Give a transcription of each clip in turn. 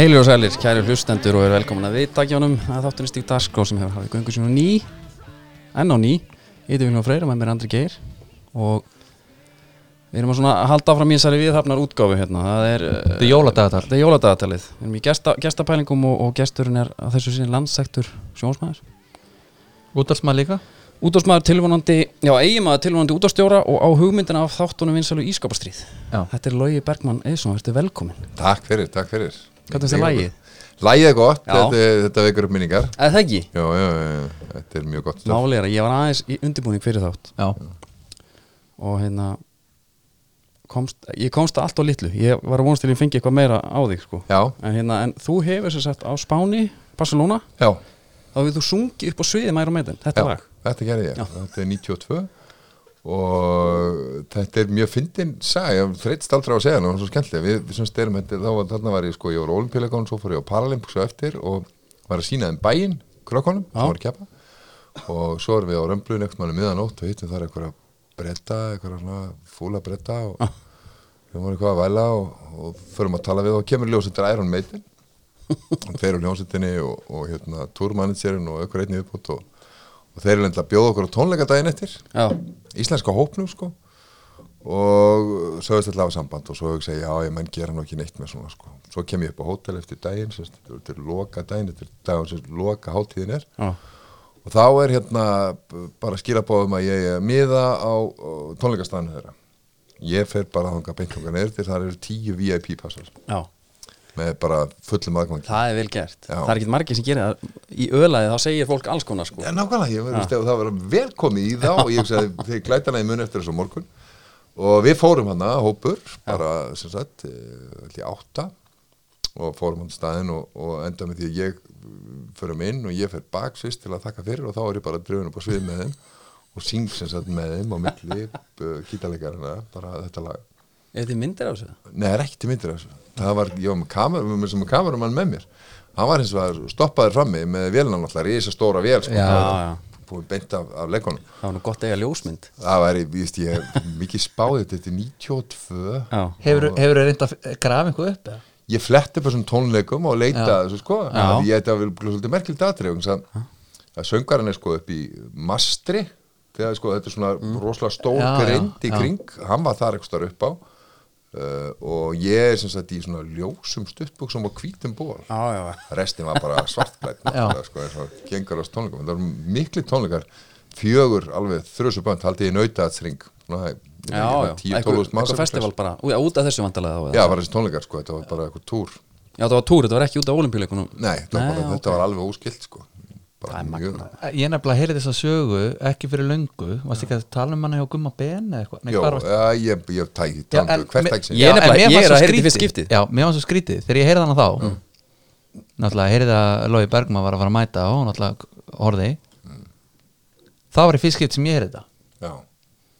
Heilir og sælir, kæri hlustendur og er velkomin að viðtakjónum að þáttunni Stík Daskó sem hefur hafið göngu sínum ný enn á ný, ég heiti Viljóð Freyr og með mér Andri Geir. Og við erum að svona halda áfram í þessari viðhafnar útgáfu hérna, það er Þetta er jóladagatal. þetta er jóladagatalið, við erum í gesta, gestapælingum og, og gesturinn er að þessu sinni landsektur sjónsmaður, Útalsmaður líka? Útásmaður tilvonandi já, eiginmaður tilvonandi útástjóra og á hugmyndina af þáttunum vinsalu ískapastríð Já. þetta er Logi Bergmann Eðsson, velkomin Takk fyrir, takk fyrir Hvernig þér lagið? Lagið er gott, þetta, þetta vekur upp minningar. Það ekki? Já, já, já, þetta er mjög gott er að ég var aðeins í undirbúning fyrir þátt. Já, og hérna komst, ég komst að allt á litlu. Ég var að vonast til að ég fengi eitthvað meira á þig sko. En, hérna, en þú hefur sér sagt á Spáni Barcelona, já, þá við þú sungið upp á sviði mæra meðin, þetta lag. þetta gerði ég. Þetta er 92 og þetta er mjög fyndin sag, ég þreytst aldrei á að segja hana, það var svo skemmtilega við, við sem styrum þetta, þá var, þarna var ég sko ég var olimpíuleikon, svo fór ég á Paralympics og eftir og var að sína þeim bæinn krökkunum, Já. sem var keppa. Og svo erum við á römbluðin eitthvað manni miðanótt og hittum þar eitthvað bretta, eitthvað svona fúla bretta og við vorum eitthvað að væla og, og förum að tala við og kemur ljósettir Iron Maiden. Og þeir eru hljómsettinni og, og hérna og þeir eru lendla að bjóða okkur á tónleika daginn eftir. Já, íslenska hópnum sko. Og sögust alltaf hafa samband og svo hugsa ég, já, ég menn gera nú ekki neitt með svona sko. svo kem ég upp á hótel eftir daginn þetta er loka daginn, þetta er daginn sem loka hátíðin er. Já, og þá er hérna bara skilabóðum að ég er miða á, tónleikastanu þeirra. Ég fer bara þangað beint þangað neður til það eru tíu VIP passar. Já með bara fullum aðgangi. Það er vel gert, Já. það er ekki margir sem gerir það. Í ölaði þá segir fólk alls konar sko. Já, nákvæmlega, ég verður stefn, það var velkomið í þá og ég sagði, þeir glætana í mun eftir þessu morgun. Og við fórum hana, hópur, bara, sem sagt, ætli átta. Og fórum hann staðinn og, og enda með því að ég förum inn og ég fer baksvist til að þakka fyrir og þá er ég bara drifin upp á svið með þeim. Og syng sem sagt með þeim á milli kítalegarina, bara þetta lag er þið myndir á þessu? Nei, það er ekki til myndir af þessu Það var, ég var með kamer, með, sem kamerumann með mér Hann var hins vegar stoppaður frammi með vélina náttúrulega, rísa stóra vél sko, Já, já. var búið beint af, af leikonum það var nú gott að eiga ljósmynd Það var, ég veist, ég hef mikið spáðið þetta er 92 já, hefur þú reynd að grafa einhver upp? eða? Ég fletti upp þessum tónleikum og leita Já. þessu sko Já. að Ég þetta var svolítið aðtrið að, að söngarinn er sko upp í mastri þegar sko þetta er svona rosalega stór Já, já, grind í já. kring hann var þar eitthvað upp á uh, og ég er sem sagt í svona ljósum stuttbuxum og hvítum ból já, já, restin var bara náttúrulega, sko, eins og gengur á tónleikum. Það var mikli tónleikar fjögur alveg þrjusu bönd haldið í nautaðsring já, já. 10-12 manns eitthvað festival bara, út af þessu vandalega já, eða? bara þessi tónleikar sko, þetta var bara eitthvað túr. Já, það var túr, þetta var ekki út af olimpíuleikunum nei, þetta, var, Nei, bara, ok. þetta var alveg óskilt sko Ég nefnilega heyrði þess að sögu ekki fyrir löngu Varst ekki að tala um hana hjá Gumma Ben eða eitthvað? Nei, Jó, hvar varst- já, ég, ég Já, tándu, en hvert mér- tæk sem Ég er ég er að heyra þetta í skrítið. fyrst skiptið. Já, mér var svo skrítið Þegar ég heyrði hana þá Náttúrulega heyrði að Lói Bergman var að fara að mæta og náttúrulega horfði Það var í fyrst skipt sem ég heyrði þetta já.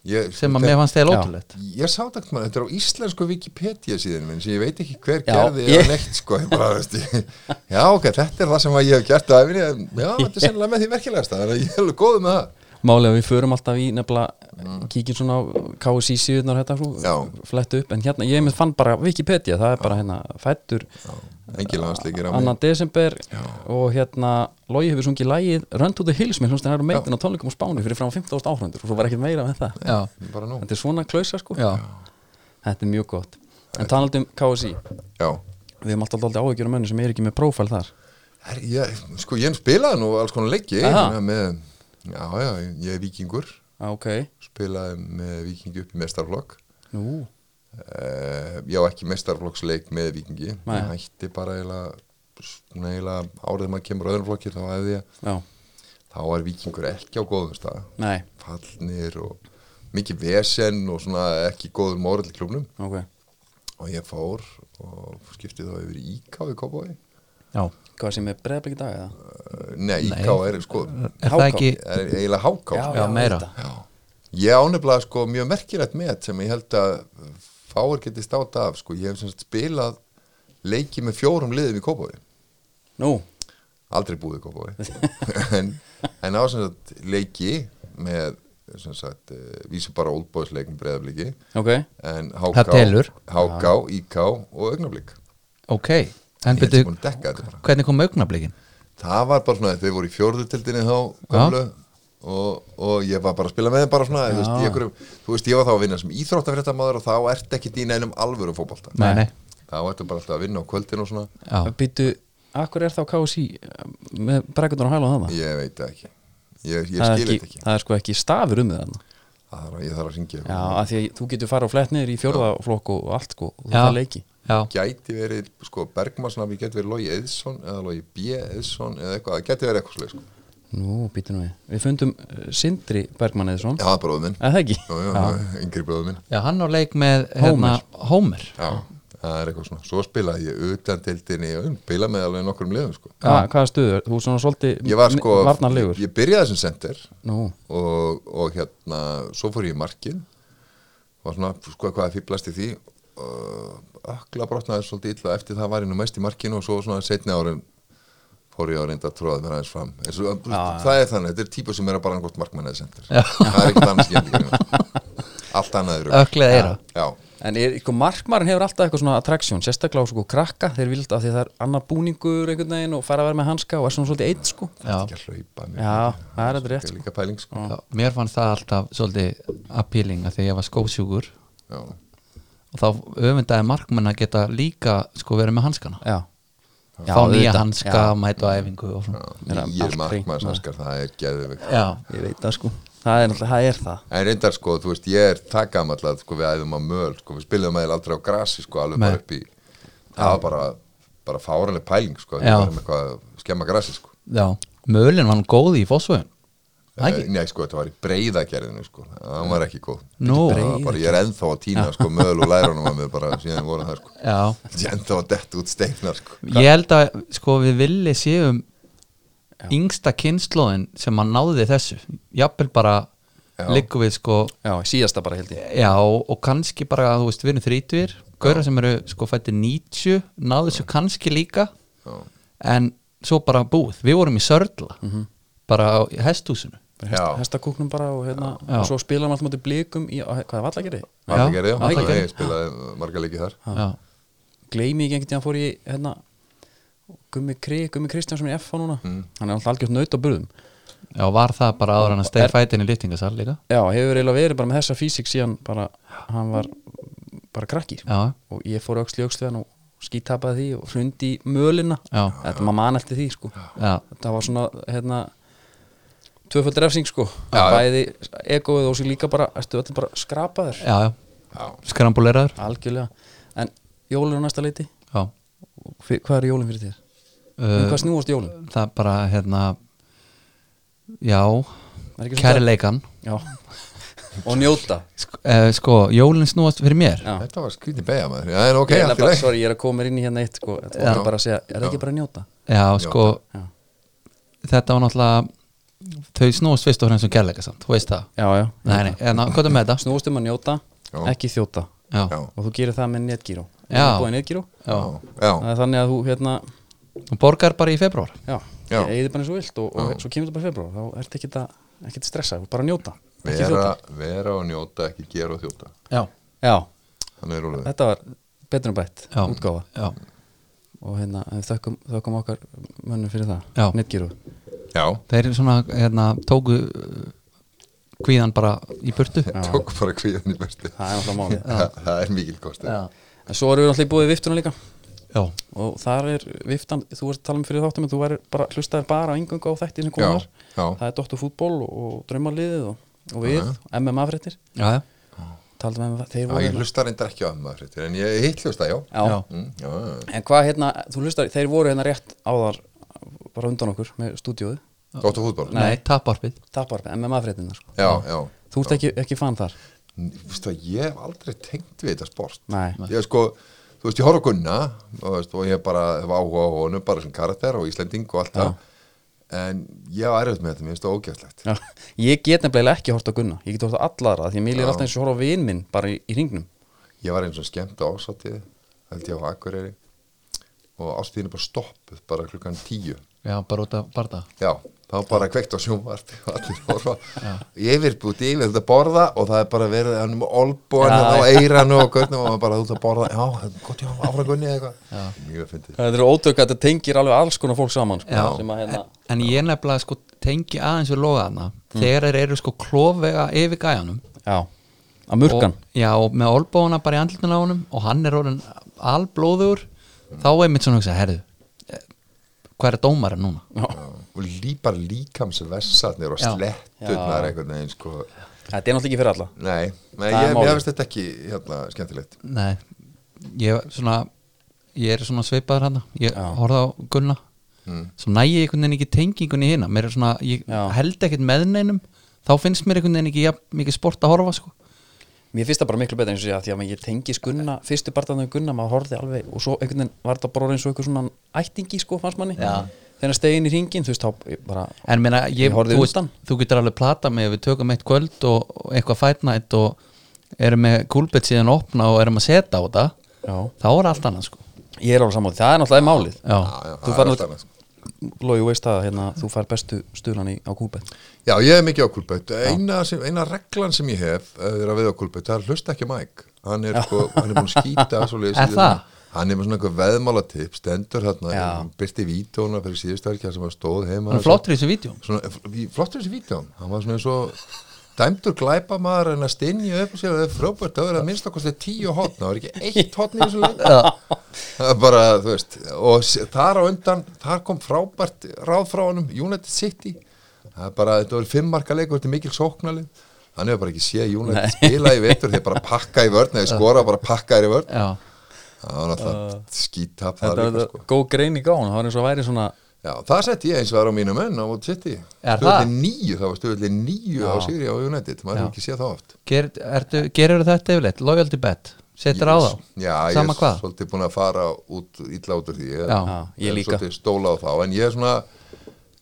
Ég, sem að mér fannst þegar Já. ótrúlegt ég sá þetta þetta er á íslensku Wikipedia síðan minn sem ég veit ekki hver Já, gerði ég- eða neitt sko, bara, já ok, þetta er það sem að ég hef gert en já, þetta er sennilega með því merkilegasta þannig að ég er alveg góð með það Málega við förum alltaf í nefnilega kíkjum svona á KSI síðunar Mm. Já. svo flett upp en hérna ég fann bara Wikipedia það er bara hérna fættur engin landsleikir á mig annan desember og hérna Logi hefur sungið lægið Run to the Hills með hljómsnir og meitin á tónleikum á Spáni fyrir frá 15.000 áhrundur og svo var ekkert meira með það. Já, þetta er svona klausa sko. Já, þetta er mjög gott. En talandi um KSI já. Við erum alltaf alltaf áhyggjur um mönnu sem er ekki með prófæl þar. Her, ég, sko ég spilaði nú alls konar leiki Aha. með, já já, ég er vikingur ah, ok, spilaði með vikingi upp í mestarflokk nú ég á ekki mestarflokksleik með vikingi Nei. ég hætti bara eiginlega árið maður kemur öðrum flokki þá hefði ég já, þá er vikingur ekki á góðum stað nei, fallnir og mikið vesen og svona ekki góður í klubnum ok og ég fór og skipti þá yfir í IK í Kópavogi já hvað sem er breyðblik í dag eða? uh, nei, IK er sko Er HK? það ekki er eiginlega háká Já, sko. Já, meira. Já. ég ánefnilega sko mjög merkilegt með sem ég held að fáir geti státa af sko, ég hef sem sagt spilað leiki með fjórum liðum í Kópavogi. Nú, aldrei búið í Kópavogi. En, en á sem sagt leiki með sem sagt uh, vísu bara oldboysleikum breyðabliki ok. En. HK, IK og augnablík Ok, En bara. hvernig kom augnablikin? það var bara svona, þau voru í fjórðutildinni þá gömlu og, og ég var bara að spila með þeim bara svona þú veist, í einhverjum, þú veist, ég var þá að vinna sem íþróttafréttamaður og þá ert ekki í neinum alvöru fótbolta. Nei, nei, þá ertu bara alltaf að vinna á kvöldin og svona. Já, Býtu, akkur er þá KSI með brekkundur á hæla á það? ég veit ekki. Ég, ég er skil ekki, þetta ekki. það er sko ekki stafur um það að- ég þarf að ringja Já, af því að þú getur fara á flett niður í fjórðaflokk og allt sko, og það leiki. Já, gæti verið, sko, Bergmarsson gæti verið Lógi Eðsson eða Lógi B. Eðsson eða eitthvað, það gæti verið eitthvað sluð sko. Nú, býtu nú við. Við fundum uh, Sindri Bergmann eða svona já, það er bróður minn. Eða það ekki? já, já, yngri bróður minn. Já, hann á leik með hérna, Homer. Já, það er eitthvað svona. Svo spilaði ég utan tildinni og spila með alveg nokkrum liðum sko. Hva, hvaða stuður? Þú er svona svolítið ég var sko, varnarlegur. ég, byrjaði sem center Nú, og, og hérna svo fór ég í markin var svona, sko, hvað fýblast í því? Uh, ökla brotnaði svolítið illa. Eftir það var ég nú mest í markinu og svo svona setni árin fór ég að reynda að tróða mér aðeins fram. Eins og, það er þannig, þetta er típa sem er að bara angott markmann eða sendir það er ekkert annars allt annað er rugl. öklið eira já, en er, sko, markmarin hefur alltaf eitthvað svona attraksjón Sérstaklega á sko krakka. Þeir vilja að því það er annar búningur einhvern veginn og fara að vera með hanska og er svona svolítið eitt sko. Já, ekki að hlaupa mér. Já, það er þetta rétt, Það er líka pæling sko. já, mér fannst það alltaf svolítið appealing að því ég var skósjúkur. Já, og þá öfundaði markmenn að geta líka sko verið með hanskana. Já, fá nýja hanska, mæta á æfingu nýjir markmannshanskar það er já, ég veit það sko. Það er, náttúrulega- það, er það. En reyndar sko, þú veist, ég er það gamall að sko, við æðum á möl, sko, við spilum með aldrei á grasi, sko, alveg bara upp í það var bara, bara fáranlega pæling, sko, við varum eitthvað að skemma grasi, sko. Já, mölin var hann góð í fósvöðun Eh, Nei, sko, þetta var í breyðagerðinu, sko. Það var ekki góð var bara, Ég er ennþá að týna, sko, möl og lærunum að mér bara síðan voru það, sko. Já, Ég er ennþá að detta út steinar, sko. Ég held að sko við villi séum yngsta kynnslóðin sem að náði þessu. Jafnvel bara Já. liggum við sko Já, síðasta bara held ég. Já og kannski bara þú veist við erum þrítur gauðra sem eru sko fættir 90 náðu þessu kannski líka. Já. en svo bara búið. Við vorum í sörla bara á í hesthúsinu Hest. Hestakúknum bara og hérna Já. Og svo spilaðum alltaf mútið blikum í, Hvað er vallagerði? Vallagerði, já, Vallagerði. ég spilaði marga leiki þar. Já, Gleimi ekki einhvern tíðan fór ég hérna Gummi, Kri, Gummi Kristjánsson í F núna. Mm. Hann er alltaf algjört naut á burðum. Já var það bara áður hann að steg fætin í lyftingasal líka? Já, hefur eiginlega verið bara með þessa físik síðan bara, hann var bara krakkir. Já, og ég fór auksli auksliðan og skítapaði því og hrundi í mölina. Þetta maður man eftir því sko. Já, þetta var svona hérna tvöföld refsing sko Já, bæði egoið og sér líka bara bara skrapaður já, já. Já, skrambuleraður algjörlega en jólun á næsta leiti já Fyr, hvað er jólun fyrir þér? um uh, hvað snúast jólun? það bara hérna já, kærleikan Já. og njóta sko, uh, sko jólinn snúast fyrir mér Já. þetta var skrítið beigja maður Já, ok, ég, er bara, sorry, ég er að koma inn í hérna eitt sko. þetta Já. var bara að segja, er það ekki bara að njóta? já, sko, Já. þetta var náttúrulega þau snúast fyrst og fremst um kærleika samt, þú veist það. Já, já, nei, nei, en hvað er með þetta? snúast um að njóta Já. ekki þjóta. Já, Já, og þú gerir það með netgíró. Já. netgíró. Já. já, það er þannig að þú hérna og borgar bara í februar já, Já. ég eða bara eins og vilt og, og svo kemur þetta bara í februar þá ertu ekki að stressa, þú ert bara að njóta vera, vera og njóta, ekki gera og þjóta. Já, er þetta var betur en bætt já, útgáfa. Já, og hérna þökkum, þökkum okkar mönnum fyrir það. Já. Já, þeir eru svona hérna, tóku uh, kvíðan bara í burtu. Já, tók bara kvíðan í bestu það er náttúrulega málið. Það það er mikil kostur. Já, en svo erum við í búið viftuna líka. Já, og þar er viftan, þú varst að tala um fyrir þáttum en þú bara, hlustaði bara á yngungu á þætti sem komar það er Dóttur fútból og draumarliðið og, og við, MMA fréttir. Já, taldum við þeir já voru ég hlusta reyndar ekki á fréttir, En ég hitt hlusta, já já. Já. Mm, já, en hvað hérna, þú hlustar, þeir voru hérna rétt áðar bara undan okkur með stúdíóðu Dóttu fútból nei, taparpið tapar, MMA fréttina sko. Já, já. þú ert ekki, ekki fann þar? Vistu, Ég hef aldrei tengt við þetta sport. Nei, Ég sko, þú veist, ég horf á Gunna og, veist, og ég bara hef áhuga á honum bara sem karakter og Íslending og allt það. En ég var erfitt með þetta, mér finnst það ógæslegt já. ég get nefnilega ekki hort á Gunna. Ég get hort á allara, því að mér er alltaf eins og horfa á vin minn bara í, í ringnum Ég var eins og skemmt á ásátið held ég á Akureyri. Og ástíðin er bara stoppuð bara klukkan tíu já, bara út af barða. Já, þá bara kveikt á sjónvarp og allir horfa. Ég verið búið yfir þetta að borða og það er bara verið hann með olbúan og eiranu og görnum og bara út að borða. Já, gott já, áfram gunni eða eitthvað. Það er ótök að þetta tengir alveg alls konar fólk saman sko, Já. sem að hérna en ég nefnilega sko tengi aðeins við logaðana þegar þeir eru sko klofvega yfir gæjanum. Já, að murkan. Og, já, og með olbóna bara í andlutinu á honum og hann er orðin alblóður þá er mitt svona að hugsa, herðu hvað er dómarinn núna? Já, og lí, bara líkamsvessarnir og Já. sletturnar einhvern veginn sko. Þetta er náttúrulega ekki fyrir alla. Nei, nei ég, ég veist þetta ekki hérna, skemmtilegt. Nei, ég svona ég er svona sveipaður hann ég Já. horfði á Gunna. Mm. svo næ ég einhvern veginn ekki tengingunni hérna. Mér er svona, ég Já. held ekkert með neinum. Þá finnst mér einhvern veginn ekki ja, mikið sport að horfa sko Mér finnst það bara miklu betur eins og ég að því að ég tengi skunna fyrstu barðanum gunna, maður horfði alveg og svo einhvern veginn var þetta bara eins og eitthvað svona ættingi sko, fannst manni Já. þegar stegin í ringin, þú veist, þá bara en meina, ég, Ég þú, veist, undan. þú getur alveg plata með við tökum eitt kvöld og, eitthvað fætnætt og erum með kúlbett síðan opna og erum að setja á þetta Já. þá er allt annað sko Ég er alveg sammáli, það er náttúrulega málið já, Já, já, Þú Lói, veist það, hérna, þú fær bestu stuðlan í, á kúlbett Já, ég er mikið á kulböt eina, sem, eina reglan sem ég hef ef þið er að við á kulböt, það er að hlusta ekki mæk hann er, sko, hann er búin að skýta svoleiðis Er í það? þetta. hann er með svona eitthvað veðmálatip stendur hérna, Já. byrsti vítóna fyrir síðustu verkja sem var stóð heima. Hann er flottur í þessu vídeo svona, í- flottur þessi vítjón hann var svona eins og dæmdur glæpa maður en að stinja upp og sér að það er frábært það verið að minnst okkur tíu hotn það var ekki eitt hotn í þessu leik það er bara, þú veist og þar á undan, þar kom frábært ráð frá honum, United City. Það er bara, þetta var fimmmarka leikur þetta er mikil sóknalið hann hefur bara ekki séð United spila í vetur þeir bara pakka í vörn eða skora bara pakka í vörn. Já, það var náttúrulega skítap það er sko. góð grein í gáðan, það var eins og væri svona Já, það sett ég eins og það er á mínu menn á mót City. Er Stöðli nýju, það var stöðli nýju á Já. Sigri á United maður hefur ekki séð það oft. Ger, ertu, gerur þetta yfirleitt, loyalty bet? Setur á þá, Já, sama ég er svolítið búin að fara út, illa út úr því. Ég, Já. Ég líka. Svolítið stóla á þá, en ég er svona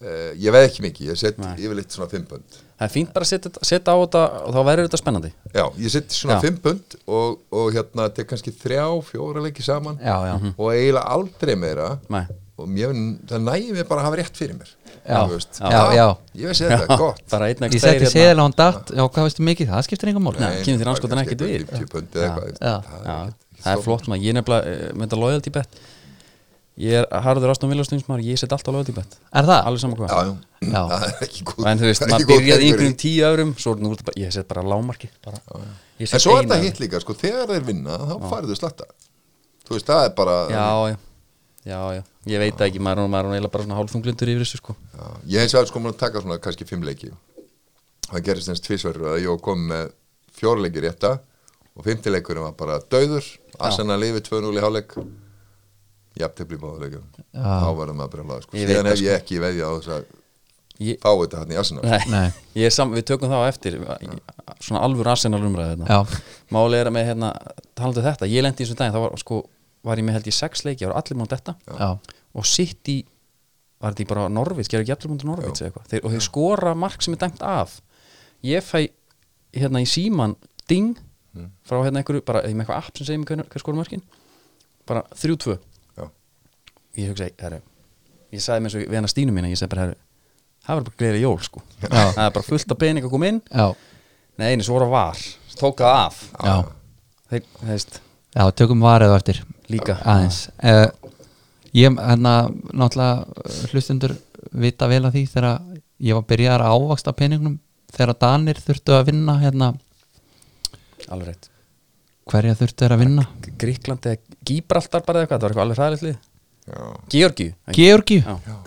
uh, ég veð ekki mikið, ég set Nei. yfirleitt svona fimm pund. Það er fínt bara að setja, setja á þetta og þá verður þetta spennandi. Já, ég set svona Já. fimm pund og, og hérna, tek kannski þrjá, fjóra leiki saman já, já, og eiginlega aldrei meira. Nei, og mér, það nægir mér bara að hafa rétt fyrir mér. Já. Veist, Já, ah, já. Ég veist þetta, gott. Bara einn ég seti seðal á hann datt. Já, hvað veistu mikið, það skiptir engum mál kemur þér andskotan ekkert við. 50 pund eða eitthvað. Já. það er er flott maður, ég er nefnilega eh, með þetta loyalty bet. Ég er harður Aston Villa stundismar, ég set alltaf loyalty bet. Er það? Alveg saman hvað. Er En þú veist, maður byrjaði í tekjur einhverjum tíu öðrum Svo er þetta bara- ég set bara lámarki bara. Ég En svo er þetta hitt líka, sko, þegar þeir vinna þá færðu slatta. Þú veist, það er bara já, já Ég veit ekki, maður er er eiginlega bara svona hálfunglindur yfir þessu sko. Já, Ég hins vegar sko múin að taka svona kannski fimm leiki. Það gerist eins tvisverður að ég komið með fjórleiki rétta og fimmtileikurinn var bara döður Arsenal lifi 2-0 í hálfleik. Jafntefli í báðuleikum Já. þá verður maður brjálaður sko. Ég síðan hef ég ekki veðja á þess að Ég, fá þetta hann í Arsenal nei, Nei. Ég er sam, við tökum það á eftir. Svona alvur Arsenal umræði já, Máli er að með hérna, talandi um þetta Ég lendi í þessum daginn, þá var, sko, var ég með held ég sex leiki Það var allir múin þetta já, Og sitt í, var þetta í bara Norvits Gerði ekki allir múin Norvits eða eitthvað? Þeir, Og þeir skora mark sem er dæmt af. Ég fæ hérna í síman Ding Frá hérna einhverju, bara ég með eitthvað app sem segir hver, hver skora mörkin. Bara 3-2 Já. Ég hugsa, herru Ég sagði mér svo við hana Stínu mína Ég sagði bara, herru Það var bara gleðið jól sko. Það er bara fullt af pening að koma inn. Já, Nei, einu svo voru að var Tók það af. Já, Þeir, það veist, já tökum varðið á eftir líka. Aðeins. Uh, ég, hérna, náttúrulega hlustundur vita vel að því þegar ég var byrjaðar að ávaksta peningnum þegar Danir þurftu að vinna hérna, Alveg rétt. Hverja þurftu þeir að vinna? Gríkland eða Gíbraltar bara eða eitthvað Það var eitthvað alveg hræðilegt lið. Já. Georgíu ekki? Georgi Já.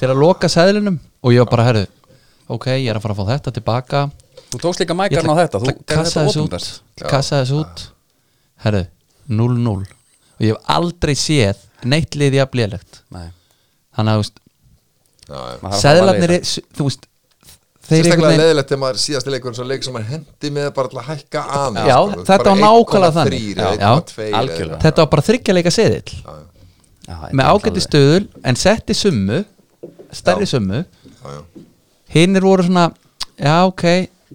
til að loka seðlinum? Og ég var bara, herru ok, ég er að fara að fá þetta tilbaka. Þú tókst líka mækarn á þetta Þú ætla að gerði kassa þetta þessu út. opinbert. Kassa þessu út. Herru, 0-0. Og ég hef aldrei séð neitt liði að blíðlegt Nei, þannig að þú veist, er- þú veist þeir Sérstaklega leðilegt þegar maður síðasti leikur svo leik sem maður hendi með bara til að hækka aðeins Já, sko. þetta var nákvæmlega þannig. 1,3 Já. eða 1,2 eða Algjörlega. eitthvað. þetta var bara seðil já. Já, þetta með er ágæti alveg- stöðul en setti summu stærri Já. summu Já, já. hinnir voru svona já ok,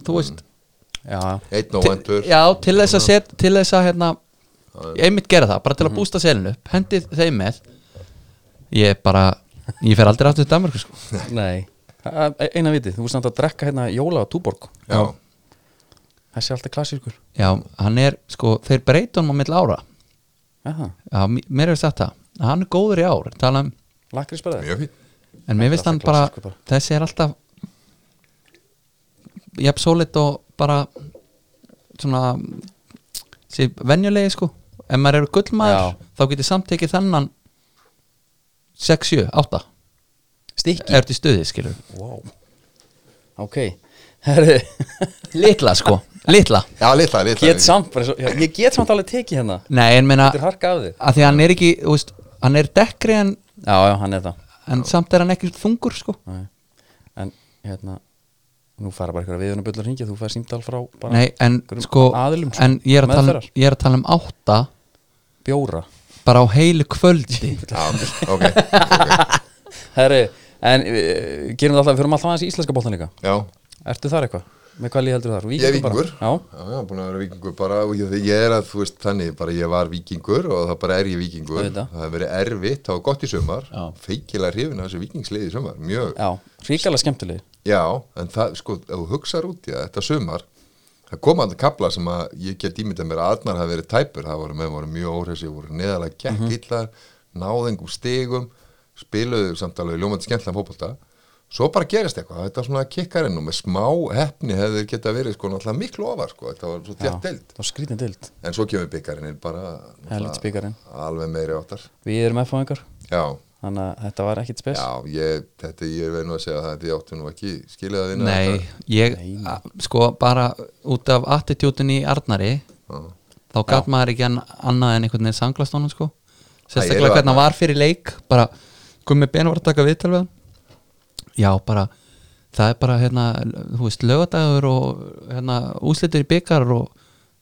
þú veist Já, Einn og vendur já, til þess að set, til þess að hérna, ég einmitt gera það, bara til að bústa selinu upp hendið þeim með. Ég bara, ég fer aldrei aftur til Danmark sko. Nei, eina vitið, þú veist samt að drekka hérna jóla á túborg. Já, Þessi er alltaf klassískur. Já, hann er sko, þeir breyta honum á mill ára. Já, mér hefur sagt það. Að hann er góður í ár tala um, fín en mér finnst hann bara, bara. þessi er alltaf jafn sólit og bara svona venjulegi sko ef maður eru gullmaður þá getur samt tekið þennan 6, 7, 8 Stikki er til stuði skilur. Wow. Ok, litla sko, litla. Já, litla, litla. Get samt bara, svo, já, Ég get samt alveg tekið hérna. Nei en meina Þetta er harka af þig að því að hann er ekki, þú veist, hann er dekkri en, Já, já, hann er það. en samt er hann ekki þungur sko. Nei. En hérna Nú fara bara eitthvað viðunum bullar hringja Þú fær símdal frá bara nei en sko aðilum, sko, en ég er, að tala, meðferðar. ég er að tala um 8 Bjóra. Bara á heilu kvöldi. Já, ok, ok. Herri, en uh, gerum það alltaf Við fyrir alltaf aðeins í íslenska boltan líka. Já, Ertu þar eitthvað? Með hvað lið heldur þar? ég er vikingur bara? já, já, búin að vera vikingur bara og ég, ég er að, þú veist, þannig, bara ég var vikingur og það bara er ég vikingur Auðvitað. það hefur verið erfitt, það var gott í sumar. Já. feikilega hrifin af þessu vikingslið í sumar mjög, Já, já ríkala skemmtileg Já, en það, sko, ef þú hugsar út í það, þetta sumar, það kom að kapla sem að ég get ímyndað mér að Arnar hafi verið tæpur, það voru með, voru mjög óhresi, voru neðalega gekk mm -hmm. náðengum stigum, spiluðu samt alveg ljómandi skemmtilega fótbolta, svo bara gerist eitthvað, þetta svona kikkar inn og með smá hefni hefði þeir geta verið sko náttúrulega miklu ofar, sko, þetta var svo skrítin dild en svo kemur byggarinn inn bara, alveg meiri áttar, Við erum F-fáingar. Já, Þannig að þetta var ekkit spes. Já, ég, þetta, ég veið nú að segja að þetta ég áttu nú ekki skilið að vinna nei, þetta. ég Nei, a- sko bara út af attitútin í Arnari Já. þá gæt maður ekki an, annað en einhvern veginn sanglast honum sko. Sérstaklega hvernig hann var fyrir leik bara, komið Ben var að taka viðtal við hann. Já, bara það er bara, hérna, þú veist, lögadagur og hérna, úslitur í byggar og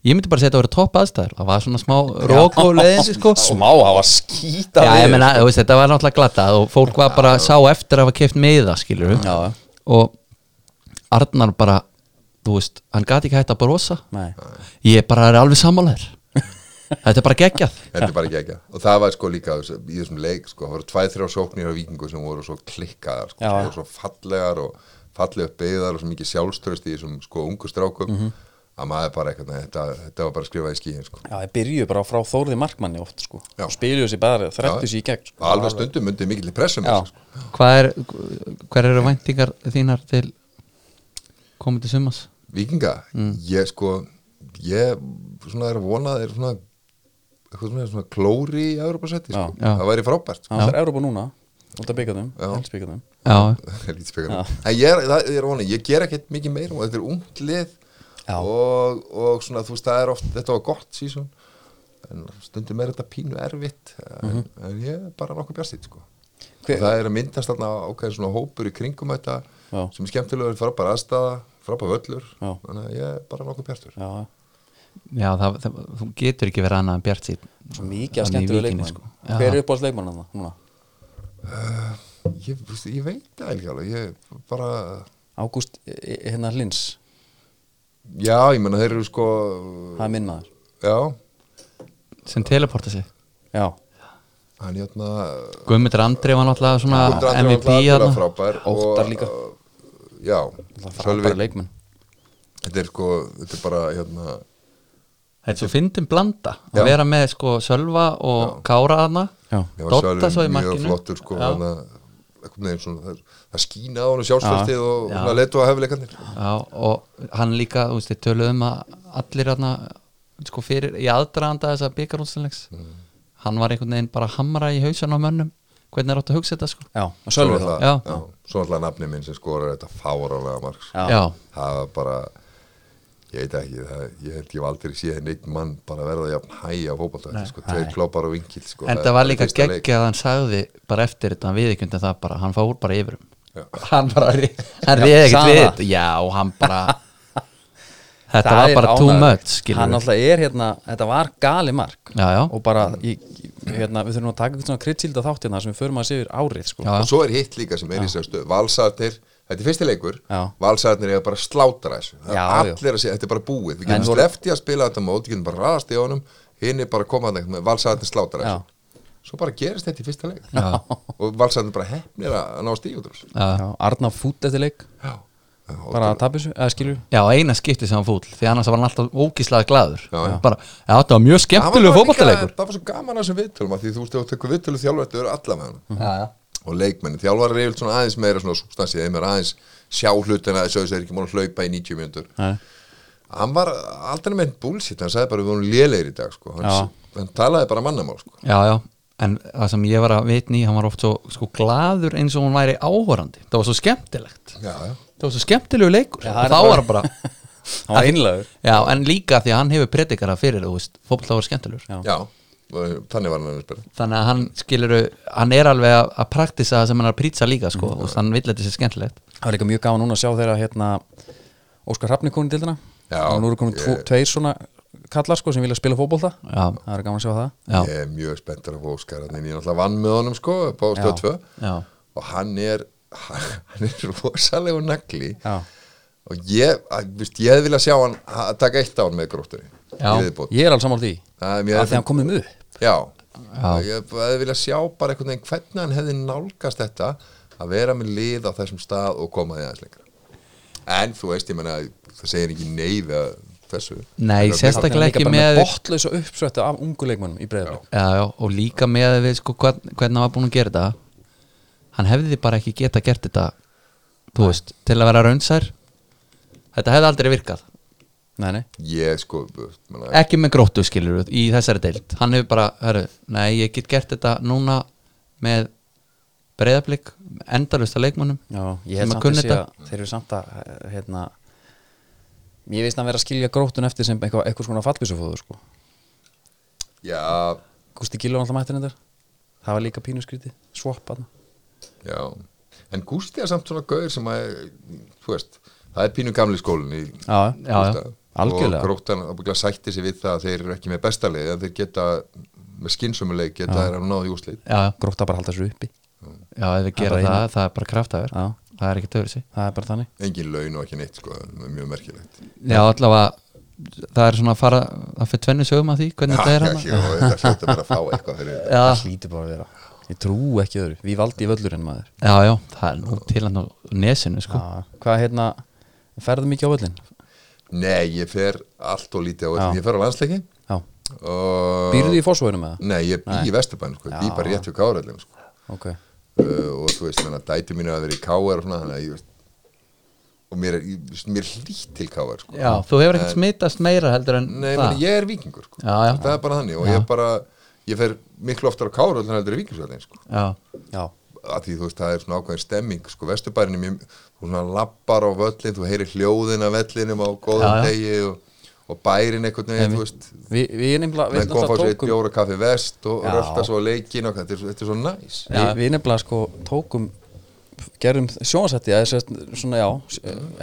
ég myndi bara segja að þetta voru topp aðstæður. Það var svona smá rók og leiðindi sko. Smá, það var skýta já, ég meina, þú veist, þetta var náttúrulega glatað og fólk var bara sá eftir að hafa keft skilur Já, og Arnar bara þú veist, hann gati ekki hægt að brosa. Nei. Ég bara er alveg sammálaður. Þetta er bara geggjað. Þetta er bara ekki og það var sko líka í þessum leik sko, það voru tvæð þrjá sóknir á vikingu sem voru svo klikkaðar sko, voru svo fallegar og fallega beigðar og svo mikið sjálfströst í þessum sko ungu strákum. Mhm. Að maður bara eitthvað, þetta, þetta var bara skrifað í skíin sko. Já, ég byrjuðu bara frá Þórði Markmanni oft sko Já. Spiluðu sér bara, þrættu sér í gegn sko. alveg stundum myndið mikil í pressum Já. sko. hvað er, hver eru væntingar þínar til komið til sumas Vikinga, Mm. ég sko ég svona er að vona að þeir svona eitthvað svona, svona klóri í Evropasætti sko. Já. Já. það væri frábært sko. Það er Európa núna Út af byggjaðum, Já. helspyggjaðum já, Lítið spekar. en ég er, það, ég er vona, ég ger ekkert mikið meira og þetta er ungt lið Já. Og, og svona þú veist það er oft þetta var gott sísón en stundum er þetta pínu erfitt en, en ég er bara nokkuð bjastið sko. Það er að myndast þarna ákveðin svona hópur í kringum þetta Já. sem er skemmtilegur frábæra aðstæða frábæra völlur Já. þannig að ég er bara nokkuð bjastur Já, já það, það, þú getur ekki verið annað en bjart sín svo mikið af skemmtilegu leikmann sko. Hver er uppáhalds leikmann hann núna? ég, þú veist, ég veit það ekki alveg ég bara, Ágúst, eh, hérna Lins já ég menna þeir eru sko Það er minn maður. Já, sem teleporta sig. Já, hann hérna Guðmundur Andri var náttúrulega svona Guðmundur Andri var MVP náttúrulega þarna. frábær Óttar og, líka. já, frábæra leikmann þetta er sko, þetta er bara hérna, þetta er svo fyndin blanda Já. að vera með sko Sölva og Kára þarna. Já, ég var Dotta svo í mjög markinu. flottur sko, Já. hana, svona, það, það skína á hann og Já. svona letu að hefleikarnir Já, og hann líka, þú veist, þið töluðum að allir hérna, sko fyrir í aðdraðanda þess að byggarúnstinlegs Mm. hann var einhvern veginn bara hamra í hausan á mönnum hvernig er átt að hugsa þetta sko já, og Já. já, svo alltaf nafni minn sem skorar þetta fárálega margs Já. Já, það var bara ég veit ekki, það, ég held ég hef aldrei séð neitt mann bara verða jafn hæ á fótbolta sko, tveir klópar og vinkil sko, en það var líka geggja að hann sagði bara eftir þetta, hann viðikjöndi það bara hann fór bara yfir um. Já. hann bara, hann reyði ekkert við þetta. Já, og hann bara þetta Það var bara too much skilur Hann alltaf er hérna, þetta var gali mark. Já, já, Og bara, ég, hérna, við þurfum að taka eitthvað svona kryddsílda þátt hérna sem við förum að séu árið sko. Já. og svo er hitt líka sem er í þetta er fyrsti leikur. Já. valsarnir er bara slátra þessu. Já, allir að segja, þetta er bara búið. Við getum voru- slefti að spila þetta mót, við getum bara raðast í honum. Hinn er bara að koma að með valsarnir slátra Já. þessu svo bara gerist þetta í fyrsta leik. Já. og valsarnir bara hefnir að ná Já, Arna fút eftir leik. Já. Bara að tapja þessu, eða skilju já eina skipti sem hann fúll því annars var hann alltaf ógíslaði já. bara, já, þetta var mjög skemmtilegu fótballtalegur það var svo gaman að þessum viðtölum að því þú veist, og leikmennin, þjálfar er yfir svona aðeins meira svona substansið, þeim er aðeins sjá hlutina þess að þessu er ekki múin að hlaupa í 90 mjöndur Nei. hann var aldrei með bullshit, hann sagði bara við vorum lélegir í dag sko. hann, hann talaði bara mannamál sko. já, já en það sem ég var að vitni, hann var oft svo sko glaður eins og hann væri áhorandi það var svo skemmtilegt já, já. það var svo skemmtilegu leikur Já, það og þá var hann bara hann var innlegur já, en líka því að hann hefur predikara fyrir þú veist, fótball var skemmtilegur Já. Þannig var hann að spila. Þannig að hann skilur hann er alveg að, að praktisa það sem hann er að prýtsa líka sko, Mm. og hann vill þetta sér skemmtilegt. Það var líka mjög gaman núna að sjá þeirra hérna Óskar Hrafni komin til þeirna Já, og nú eru komin ég- tveir svona kallar sko sem vilja spila fótbolta já, það er gaman að sjá það. Já, ég er mjög spenntur að fá Óskar hann ég er náttúrulega vann með honum sko á Já. stöð 2 já, og hann er hann er rosalegu nagli. Já. og ég, að, ég hefði viljað sjá hann að taka eitt án með gróttunni Já. í viðbót. Ég er alveg sammála því. Það er að mjög því hann komið upp Já, Já. ég hefði viljað sjá bara einhvern veginn hvernig hann hefði nálgast þetta að vera með lið á þessum stað og koma því aðeins lengra. En þú veist, ég menna það segir ekki nei við að þessu. Nei, sérstaklega- ekki með með- bottlausa uppsvettu af ungu leikmönnum í breyðarblik já, já, og líka með við sko hvern, hvernig hann var búin að gera þetta hann hefði bara ekki geta gert þetta þú veist, til að vera raunsær. Þetta hefði aldrei virkað nei, nei, ég sko menna, ekki með gróttu skilur í þessari deild. Hann hefur bara, herru, nei ég get gert þetta núna með breyðablík, endalust að leikmannum já, ég að samt að að þeir eru samt að hérna ég veist að vera að skilja grótun eftir sem eitthvað, eitthvað svona fallbísufóður sko. Já, Gústi Gíló alltaf mættir þetta það var líka pínuskriti, swap hann já. En Gústi er samt svona gauður sem að þú veist, það er pínu gamli skólinn í já, Já, já. Algjörlega. og gróttan ábygglega sætti sig við það að þeir eru ekki með bestalið en þeir geta með skynsumuleik geta þeir að náða í úslit já, gróta bara að halda sér uppi. Já, ef við gera bara það, það er bara kraftaver já, það er ekki töfur sig það er bara þannig. Engin laun og ekki neitt sko, það mjög merkilegt. Já, allavega, það er svona að fara að fyrir tvennu sögum að því, hvernig þetta er já, hann já, þetta hljóta bara að fá eitthvað já, það hlýtur bara að vera. Ég trú ekki öðru, við valdi í völlurinn maður. Já, já, það er nú til hann á nesinu sko. já, hvað hérna ferðu mikið á völlin Nei, ég fer allt og lítið á þetta Ég fer á landsleiki býrðu í fósvöginum eða? Nei, ég bý í Vesturbæn sko. Ég bý bara rétt við Kárellin sko. ok, uh, og þú veist, dæti mínu að vera í Kár og svona, þannig að ég veist og mér er, ég- mér er hlýtt til Kár sko. já, þú hefur ekkert smitast meira heldur en Nei, það meni, ég er vikingur sko. Já, já. það er bara þannig og Já. ég bara, ég fer miklu oftar á Kár en heldur í vikingsvöldin sko. já, já, að því þú veist, það er svona ákveðin stemming sko, Vesturbærin er mjög, þú svona lappar á völlin, þú heyrir hljóðin af vellinum á góðum Já, já. degi og, og bærin einhvern veginn, þú veist. Við, við nefnilega við menn kom fá sér eitt tókum bjóra kaffi vest og rölda svo leikin og þetta er, svo- þetta er svo næs. Við, við nefnilega sko tókum gerum sjónvarsætti eða sérst, svona já,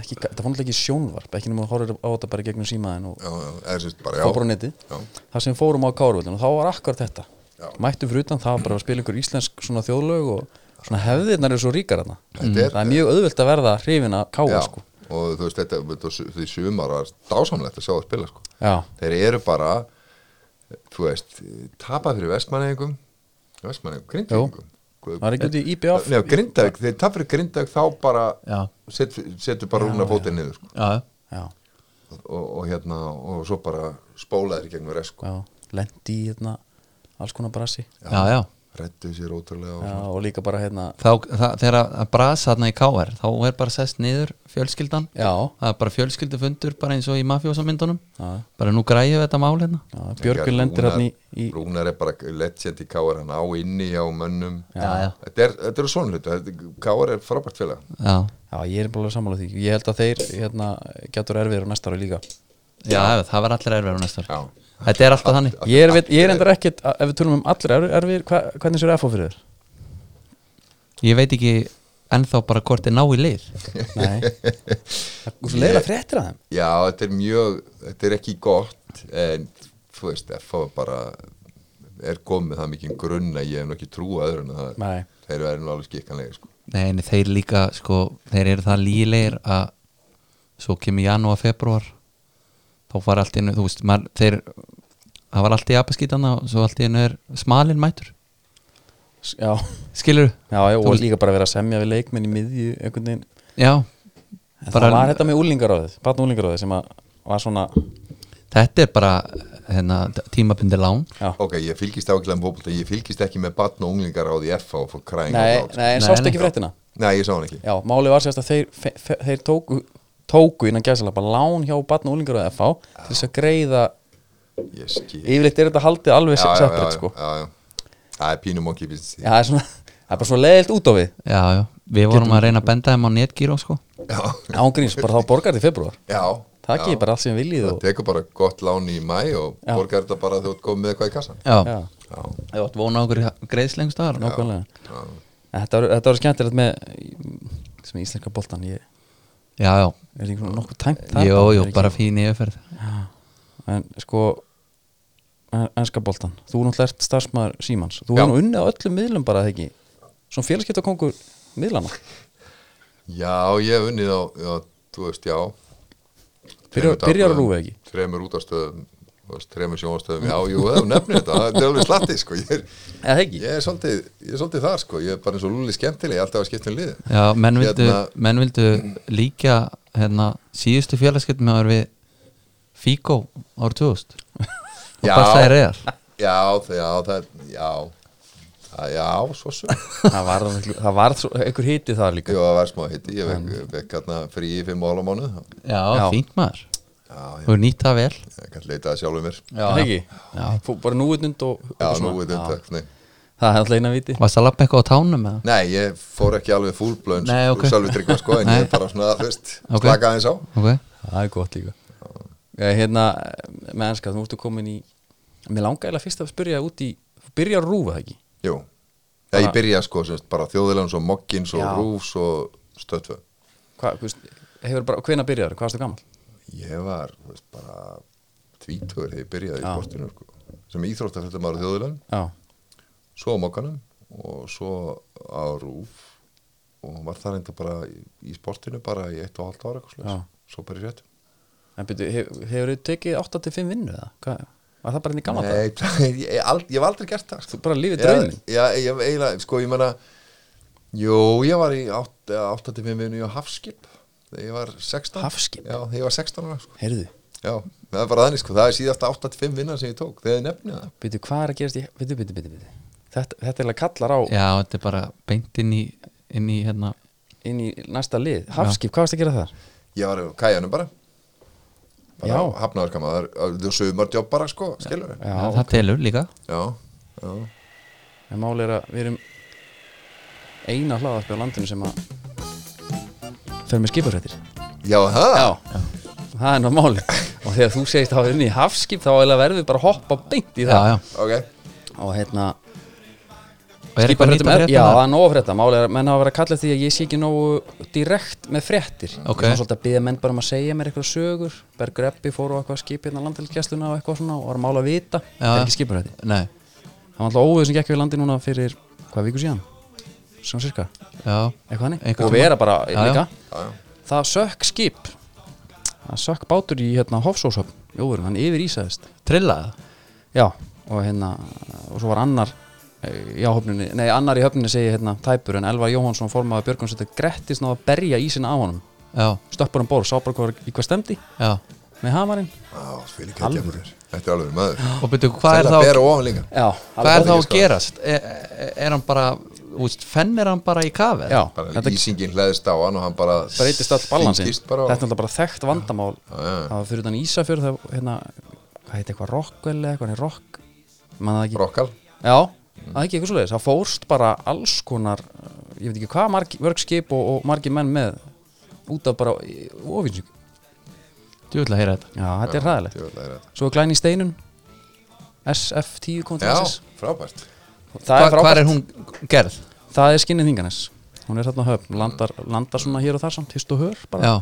ekki, það fannst ekki sjónvarp ekki nema að horfa á þetta bara gegnum símaðin og fór á neti Já. það sem fórum á Kárvöldin og þá var akkurat þetta. Já. mættum fyrir utan, það var bara að spila einhver íslensk svona þjóðlög og svona hefðirnar eru svo ríkar þarna Þetta er- það er mjög auðvelt að verða hrifin að káa já, sko og þú veist, þetta, því sumar var dásamlegt að sjá að spila sko. já, þeir eru bara þú veist, tapa fyrir vestmanningum vestmanningum, grindvíkingum það er ekki út í IBF Nei, grindavík, þeir tapa fyrir grindavík þá bara já, set, setur bara rúna fótinn niður sko. já, já, og, og hérna, og svo bara spóla þeir í gegnum sko. já, lendi í hérna alls konar brasi já, já. Rettu sér ótrúlega og já, og líka bara hérna Þá, það, þegar að brasa þarna í KR þá er bara sest niður fjölskyldan. Já, það er bara fjölskyldufundur bara eins og í mafjósamyndunum já, bara nú græðum við þetta mál hérna. Já Björgun lendir hérna í, í Rúnar er bara legend í Káar hann á inni á mönnum. Já, já. þetta er, þetta er svona hlutu Káar er frábært félag. Já, já, ég er bara sammála því. Ég held að þeir hérna getur erfiður ári líka já, það var allir erfið á næsta ári já. þetta er alltaf þannig ég er, ég er endur ekkert, ef við tölum um allir erfiður hva, hvernig sér FO fyrir þér? ég veit ekki ennþá bara hvort er ná í lið Nei leiðilega fréttir að þeim já, þetta er mjög þetta er ekki gott en þú veist, F.A. bara er komið það mikið grunn að ég hef nú ekki trúa öðru en að það Nei, þeir eru alveg skikkanlega sko. nei, nei, þeir líka, sko, þeir eru það lílegir að svo kemur janúar, februar þá var allt einu, þú veist, maður, þeir það var allt í apaskítana og svo allt í einu er smalinn mætur Já, skilur já, já og líka bara vera að semja við leikmenn í miðju einhvern veginn. Já, En Bara- Það var þetta með úlingaráðið, batn úlingaráðið sem að var svona þetta er bara hérna, tímabundi lán. Já. Ok, ég fylgist ákveðlega með fótbolta, ég fylgist ekki með batn og unglingar á því F og fór kræðing Nei, nei, en Nei, sást nei. ekki fréttina? Nei, ég sá hann ekki. Já, málið var sérst að þeir, fe, fe, þeir tóku, tóku innan gæsala bara lán hjá batn úlingaráðið FH til þess að greiða yfirleitt er þetta haldið alveg Já, já, já, separate sko. já, já. Það er pínum okki það er það er bara svona leðilt út á við. Já, já, við vorum að reyna að benda þeim á netgíró sko. Já, Ángríns, bara þá borgar í februar já Það ekki bara allt sem viljið Það og tekur bara gott lán í mæ og Já. borgar þetta bara þegar þú ert komið með eitthvað í kassan já, ég átt vona á okkur greiðslengst þar nákvæmlega. Já, En Þetta var, þetta var skemmtilegt með sem íslenska boltan ég já, já, er ekki svona nokkuð tæmt jú, bara? jú, ekki- bara fín í yfirferð En sko en- enska boltan, þú náttúrulega ert starfsmæður Símans, þú hefur nú unnið á öllum miðlum bara eða ekki, svona félagskiptakongur miðlana, já ég hef unnið á, já, þú veist, já. Byrjar- byrjar RÚV, ekki? Þremur útastöðum, þremur sjónastöðum Já, jú, það er nefnir þetta, það er alveg slatti sko. ég, er, ekki? ég, er svolítið, ég er svolítið þar, sko. ég er bara eins og lúli skemmtileg ég er alltaf að skipta um lið já, menn vildu, Hérna- menn vildu líka hérna, síðustu félagskiptum með við Figo árið 2000 og Já. bara það er reyðar Já, það, já, það, já. Það, Já, svo svo það var, það var svo, einhver hiti þar líka. Jú, það var smá hitti, ég vekk vek, hérna frí í fimm ála mánuð. Já, Já. fínt maður. ég, og nýtt það vel. Ég kann leita það sjálfur mér. Já, eða ekki, já. Bara núutnund og Já, og nú svona. er þetta, nei. Það er alltaf eina viti. Varst að lappa eitthvað á tánum eða? Nei, ég fór ekki alveg fúlblöðn Nei, ok. Sjálfur tryggva, sko, en ég er bara svona, þú veist Ok. Slaka aðeins á. Ok, það er gott líka. Hérna, með enska, þú ertu komin í mér langa eiginlega fyrst að spyrja út í að rúfa það ekki? Jú, þegar ég byrja, sko, semst, bara þjóðilegans og mokkins og rúfs og stöðtvö Hva, þú veist, hefur bara, hvena byrjar, hvað varstu gammal? Ég var, þú veist, bara tvítugur þegar ég byrjaði í sportinu, sko. Sem þjóðilegan Já, svo á mokkanum og svo á rúf og var það reynda bara í, í sportinu bara í eitt og halvt ára eitthvað svo bara í rétt en byrju, hef, hefur þið tekið 8-5 vinnu eða? Hvað, var það bara inn í gammal Nei, ég, hef aldrei gert það sko. Þú bara lífið drauminn? Já, ég eiginlega, sko, ég menna Jú, ég var í 8-5 vinnu á Hafskip þegar ég var 16 Hafskip? Já, þegar ég var 16 ára sko. Heyrðu, Já, það er bara þannig, sko, það er síðast 8-5 vinna sem ég tók, þegar ég nefnið það. Byrju, hvað er að gerast í byrju, byrju, byrju, byrju Þetta, þetta er alveg kallar á já, þetta er bara beint inn í, inn í hérna. Inn í næsta lið. Hafskip, hvað varst að gera þar? Ég var á kæjanum bara. Bara Já. hafnaður kama, það er- það er sögumardjobb bara, sko, skilur Já, Já, það telur líka. Já, já. En máli er að við erum eina hlaðarpi á landinu sem að fer með skipafrættir Já, það? Já, það er náttúrulega máli og þegar þú segist að hafa unni í Hafskip þá verður við bara að hoppa beint í já, það. Já, Ok, og hérna og er já, það? það er nóg að frétta. Máli er að menn hafa verið að kalla því að ég sé ekki nógu direkt með fréttir. Ok. ég var svolítið að byggja menn bara um að segja mér eitthvað sögur. Bergur Eppi fór á eitthvað skip hérna landhelgjastuna og eitthvað svona og var að mála að vita. Það Já. er ekki skipafrétti nei, það var alltaf óvið sem gekk við landi núna fyrir hvað viku síðan svona cirka, og vera bara Já, já. líka. Já, já. Það sökk skip. Það sökk bátur í hérna Hofsóshöfn. Jóður, hann yfir ísaðist trillaða já, og hérna og svo var annar eh, í áhöfninni, nei annar í höfninni segi hérna tæpur en Elvar Jóhansson formaði Björgun setja grettist náða að berja ísina á honum. Já, stöppur hann bór, sá bara hvað, í hvað stemdi já. Með hamarinn. Þetta er alveg maður. Og byrju, hvað er þá bera ofan líka. Já, hvað er þá að gerast? Er, er- er hann bara, úst, fennir hann bara í kafi. Já, bara þetta lýsingin hlæðist á hann og hann bara breytist all balansin. þetta er alltaf bara þekkt vandamál. Var fyrir þannig Ísafjörð það, hérna, hvað heiti eitthvað Rockwell eða eitthvað, rock mann það ekki? Rokkal Já, það er ekki eitthvað svoleiðis. Það fórst bara alls konar Ég veit ekki hvað margi, mörg skip og, og margi menn með út af bara þú vil að heyra þetta. Já, þetta er er þetta. Svo er glæn í steinun SF10 kom til Já, frábært. Er hvað er hún gerð? Það er skinnið þinganes. Hún er þarna á höfn Landar, landar svona hér og þar samt Hist og hör bara.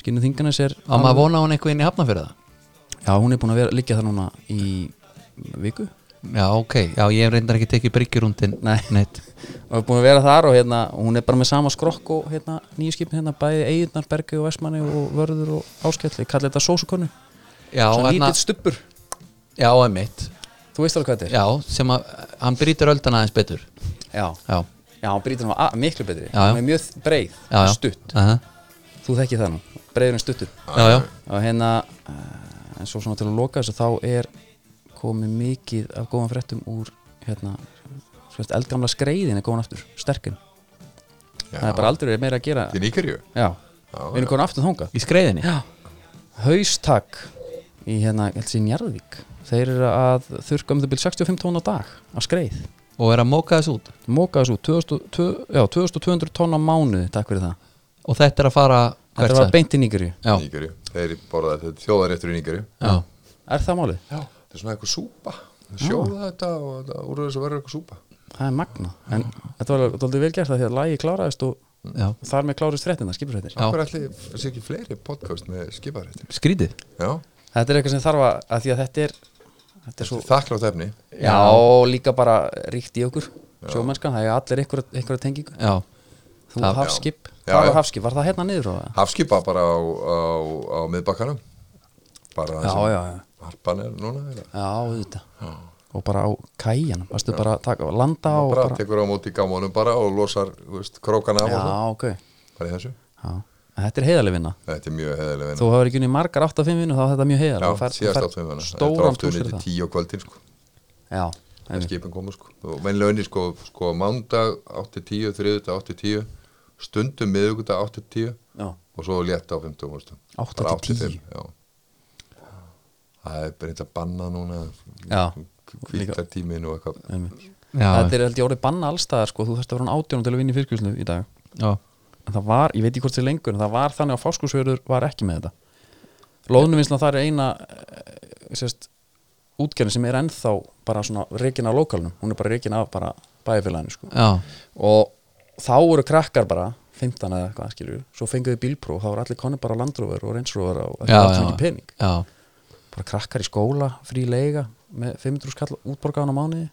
Skinnið þinganes er á maður vona hún eitthvað inn í hafna fyrir það Já, hún er búin að vera, liggja það núna í viku. Já, ok, já, ég reyndar ekki tekið bryggjurúndin Nei. neitt. Og er búin að vera þar og hérna hún er bara með sama skrokk og hérna nýju skipin hérna bæði Eyjurnar, Bergi og Vestmanni og Vörður og Áskell, ég kalli þetta sósukonu. Svona hérna, lítill stubbur. Já, emitt þú veist alveg hvað þetta er. Já, sem að hann brýtur öldana aðeins betur já, Já, já, hann brýtur hann að- miklu betri. Já, já. hann er mjög breið, já, já. stutt. Aha. þú þekki það nú, breiður en stuttur. Já, já, og hérna uh, en svo svona til að loka þessu þá er komið mikið af góðan fréttum úr hérna svist, eldgamla skreiðin er góðan aftur, sterkinn það er bara aldrei meira að gera. Til Níkerju já, Já, við erum komin aftur þangað. Í skreiðinni? Já, haustak í hérna, ég held sér Njarðvík. Þeir eru að þurrka um það byrj 65 tónn á dag af skreið Og er að móka þessu út? Móka þessu út 2000 tvö- já, 2200 tonn á mánuði, takk fyrir það. Og þetta er að fara þetta hvert var sagði? beint í Já, Níkerju Þeir borða þetta þjóðaréttur í Níkerju já, er það málið? Já. Þetta er svona eitthvað súpa. Sjóða þetta og þetta, úr þessu verður eitthvað súpa. Það er magna en þetta var aldrei vel gert það því að lagi kláraðist og já, þar með klárist fréttina, skipurfréttir Já. Hvað ætli þessi ekki fleiri podcast með skiparéttir skrítið. Já. Þetta er eitthvað sem þarf að, að því að þetta er þetta er svo, Þakklátt efni? Já, líka bara ríkt í okkur sjómennskan, það er allir einhverja, tengingu. Já, þú Það- hafskip, Já, hvað var hafskip, var það hérna niður? Hafskipa bara á, á, á miðbakkanum. Bara það já, sem já, já, Harpan er núna eða? já, auðvitað. Og bara á kæjan, varstu bara að taka, landa og bara, bara, tekur á móti gámanum bara og losar veist, krókana af já, ok. Bara í þessu. Já. Þetta er heiðaleg vinna. Þetta er mjög heðileg þú hefur ekki unni margar 8-5 vinnu þá er þetta mjög já, heiðaleg síðast átt við hana stóran tús til fyrir það. tíu á kvöldin sko, já, en einmitt. skipin komu sko. Og venlega unni sko, sko mándag 8-10, þriðudag 8-10 stundum miðugudag 8-10 já, og svo létt á 50 múrstum 8 til 10. það er bara eitthvað banna núna. Já. kvítartímin og eitthvað. Já, þetta er held ég orðið banna allstaðar sko, þú þurfti að vera hann átjónum til að vinna í fyrkjuslu í dag. Já, en það var, ég veit ekki hvort er lengur en það var þannig að fáskursverður var ekki með þetta. Loðnuvinnslan það er eina eh, sérst, útgerðin sem er ennþá bara svona reikin af lokalnum. Hún er bara reikin af bara bæðifélaginu sko. já, og þá voru krakkar bara 15 eða hvað skilur svo fenguðu bílpró, þá voru allir konni bara landróver og reynsróver og allt sem ekki pening. Já. bara krakkar í skóla, frí leiga með 500 skall útborgaðan á mánuði.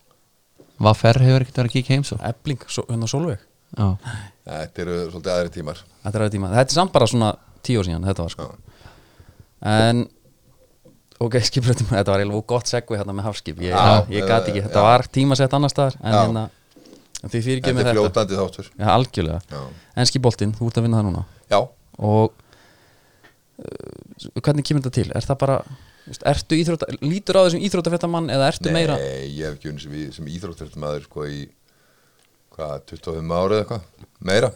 Vaffer hefur ekkert verið að kíkja heim svo? Ebling, hérna Solveig þetta eru svolítið aðri tímar. Þetta er, aðeins tíma. þetta er samt bara svona tíu síðan þetta var sko. En ok, skiprættum, þetta var eiginlega gott segvi hérna með hafskip. Ég, Já, ég gat ekki, eh, þetta já. var tímasett annar staðar En Já. hérna, en því fyrir ekki þetta með er þetta. fljótandi þáttur. Já, algjörlega. Já, Enski boltinn, þú ert að vinna það núna? Já. Og uh, hvernig kemur þetta til? Er það bara, veist, ertu íþrótta Lítur á þessum íþróttafréttamann eða ertu meira Nei, ég hef ekki unni sem, í- sem íþróttarmaður sko í hvað, 25 ára eða eitthvað, meira.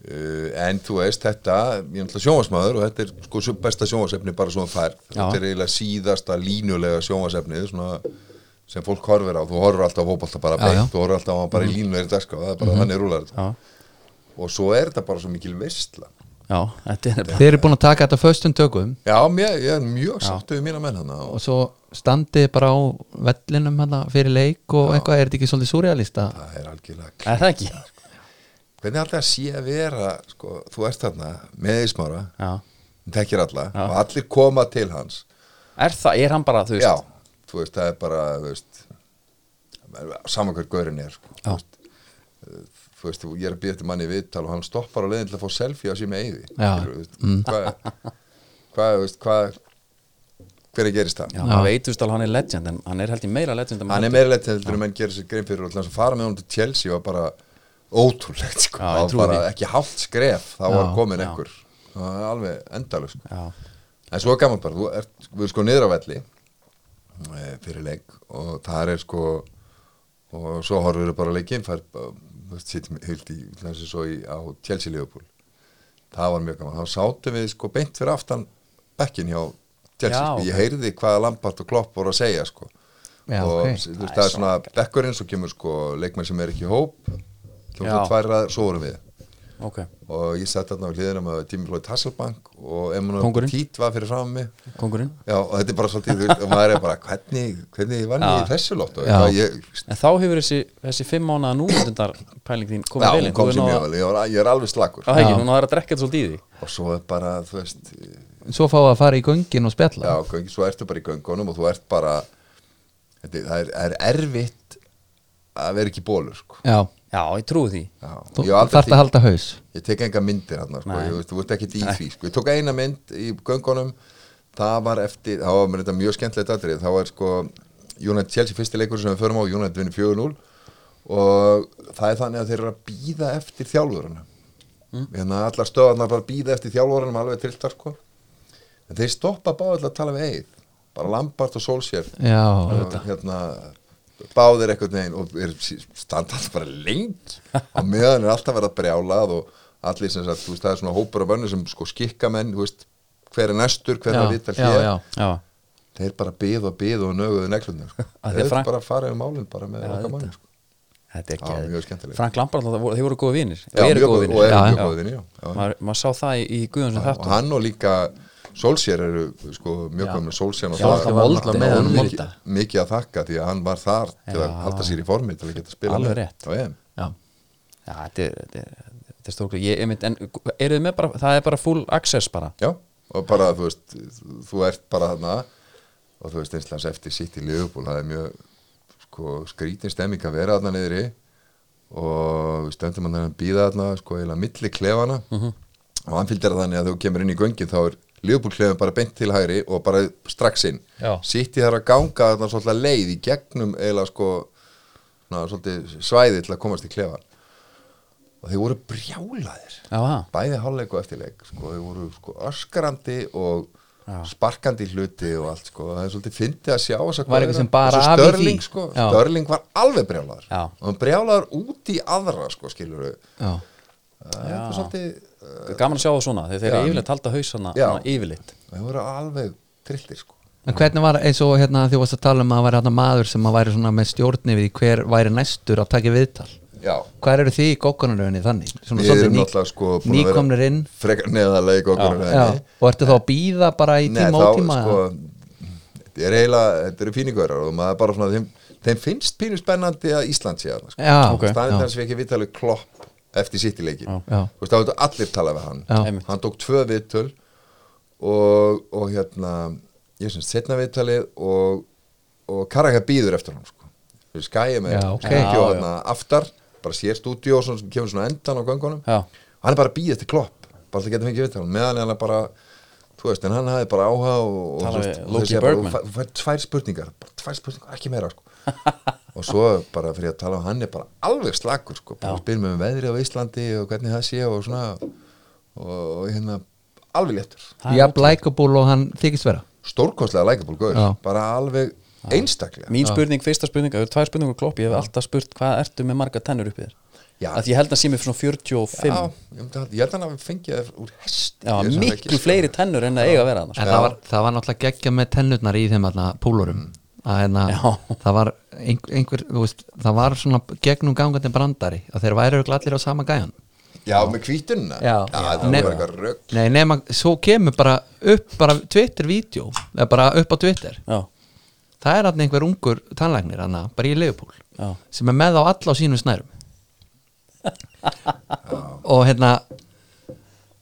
Uh, en þú veist þetta ég er náttúrulega sjónvarsmaður og þetta er sko besta sjónvarsefni bara svona færð Já. þetta er eiginlega síðasta línulega sjónvarsefni svona sem fólk horfir á, þú horfir alltaf fótbolta bara beint, þú horfir alltaf bara í línulegri dagskrá, það er bara þannig rúlar þetta. Já, og svo er þetta bara svo mikil veistla já, þetta er þeir eru búin að taka þetta föstum tökum já, mér, ég er mjög sáttu við mína menn hann og og svo standið bara á vellinum hana fyrir leik og eitthvað, er þetta ekki svolítið surrealista? það er algjörlega Er það ekki? hvernig alltaf sé að vera sko, þú ert þarna með Ísmára Já hann tekir alla Já. og allir koma til hans Er það, er hann bara, þú veist já, þú veist, það er bara þú veist, saman hver gaurin er sko, Já. Veist, Eh, þú veist, ég er að býða til manni í viðtal og hann stoppar á leiðin til að fá selfie á síma eyði Já. mm. hvað hvað, þú veist, hvað hver er gerist það? Já, maður veit þú veist alveg hann er legend en hann er held í meira legend en hann er meira leitt heldur en menn gerir sér grein fyrir og þess að fara með hann til Chelsea var bara ótrúlegt sko. Já, það var bara því. ekki hálft skref þá Já, var komin einhver það er alveg endalug sko. En svo gaman bara, þú ert, við erum sko niður á velli e, fyrir leik og það er sko og svo horfum við bara leikinn fær, sittum heilt í þessi svo í, á Chelsea Liverpool það var mjög gaman, þá sátum við sko beint fyrir aftan bekkin hjá Chelsea, sko. ég heyrði hvaða Lampart og Klopp voru að segja sko Já, og ok. þú veist, það er svona bekkurinn, svo kemur sko leikmenn sem er ekki í hóp kemur Já. svo tvær ræður, svo vorum við ok. Og ég sett þarna á hliðina með Tími Flói Tasselbank og Emanuel. Petit var fyrir fram mig. Já, og þetta er bara svolítið, og maður er bara, hvernig, hvernig vann ég í þessu lótt En þá hefur þessi, þessi fimm mánuða númundundar pæling þín komið vel hún inn kom ég, var, ég er alveg slakur. Já, ekki, Já. hún er að drekka þetta svolítið í því. Og svo er bara, þú veist, Svo fáið að fara í göngin og spjalla. Já, göngi, svo ertu bara í göngunum og þú ert bara, þetta, það er, er erfitt að vera ekki bólur, sko. Já, ég trúi því. Já, þú aldrei þarft að halda haus. Ég tek enga myndir hann, sko, þú ert ekkit í því, sko, ég tók eina mynd í göngunum, það var eftir, það var mér þetta mjög skemmtilegt aðrið, það var sko, United Chelsea fyrsti leikur sem við förum á, United vinni 4-0 og það er þannig að þeir eru að býða eftir þjálfurana mm. hérna allar stöðarnar bara býða eftir þjálfurana alveg triltar sko. En þeir stoppa báðið að tala við eigið bara Lampart og Solskjær Já, og hérna báðir eitthvað neginn og er standa alltaf bara lengt á meðan er alltaf verið að brjálað og allir sem sagt, þú veist, það er svona hópur af önnu sem sko skikka menn, þú veist hver er næstur, hver er að vita já, hér já. Já, þeir bara byðu og byðu og nöguðu neglunum sko. Þeir Frank- bara fara um málinn bara með Já, okkar manni sko. þetta er Já, ekki mjög skemmtilegt. Frank Lampard, þeir voru góða vinir Já, og eru góða góð- vinir og eru Já, mjög já. já, já. maður, sá það í, í Guðjón sem og hann og líka Solskjær eru sko, mjög Já. góð með Solskjær Já, alltaf með honum mikið, mikið að þakka því að hann var þar til að Já. halda sér í formi til að geta spila Alveg rétt. þetta er, stórkvæð en eru þið með bara, það er bara full access bara Já, og bara þú veist þú ert bara þarna og þú veist einslega eftir sitt í Liverpool það er mjög sko, skrítin stemming að vera þarna niðri og við stöndum hann að býða þarna sko eða milli klefana Mhm. og hann fylgir það þannig að þú kemur inn í göngin þá er Liverpool klefin bara beint til hægri og bara strax inn. Sitt í þar að ganga þarna svolítið leið í gegnum eða sko ná, svæði til að komast í klefan og þeir voru brjálaðir. Já, bæði hálfleik og eftirleik sko, þau voru sko öskrandi og Já. sparkandi hluti og allt sko, það er svolítið fyndið að sjá þess Var eitthvað sem bara af í Störling sko. Störling var alveg brjálaður. Já. og hann brjálaður út í aðra sko, skilur við það er svolítið, gaman að sjá það svona þegar þeir eru yfirleitt halda hausana yfirleitt. Þau voru alveg trillir sko. En hvernig var eins og hérna því þú varst að tala um að það væri hérna maður sem að væri svona með stjórni við hver væri næstur að taka viðtal? Já, Hvað eru þið í gókkunaröfinni þannig? Svona við erum ný- náttúrulega sko að vera nýkomnir inn. frekar neðalega í Já, og ertu þá að býða bara í Nei, tíma þá, og tíma sko, þetta er eiginlega, þetta eru píningörar og maður er bara svona, þeim, þeim finnst pínu spennandi að Ísland sé að sko. Já, Ok. staðin þess að við ekki viðtalið klopp eftir sitt í leikin Já. Já. þú veist, þá veitur allir tala við hann Já. Hann tók tvö viðtöl og, og hérna ég sem setna viðtalið og, og Karaka býður eftir hann sko. við skæjum með Já, ok. stúdíó Já, já. hérna aftar bara sér stúdíó sem kemur svona endan á göngunum Já. og hann er bara að býða eftir klopp bara til að geta fengið viðtal meðan er hann bara þú veist, en hann hafði bara áhuga og, og, þú veist, og þú þú fær tvær spurningar bara tvær spurningar, ekki meira sko. og svo bara fyrir að tala um hann er bara alveg slakur sko, Já. spyrir mig um veðrið á Íslandi og hvernig það sé og svona. Og, og hérna alveg léttur. Já, likeable og hann þykist vera. Já. gaur, bara alveg einstaklega. Mín spurning, fyrsta spurning, það eru tvær spurningur klopp ég hef alltaf spurt hvað ertu með marga tennur uppið þér? Já. að ég held að sé mér svona 45 Já, já, ég, held að hann hafi fengið það úr hest miklu fleiri tennur en það eiga að vera En það var, það var náttúrulega geggja með tennurnar í þeim púlurum að hérna, Já. það var einhver, einhver þú veist, það var svona gegnum gangandi brandari að þeir væri allir á sama gæjan Já, með kvítunna Já. það Nei. var eitthvað rögg Nei, nema, svo kemur bara upp bara Twitter-vídeó, eða bara upp á Twitter. Já, það er hann einhver ungur tannlæknir hana, bara í já, sem er með á alla á sínum snærum. Og hérna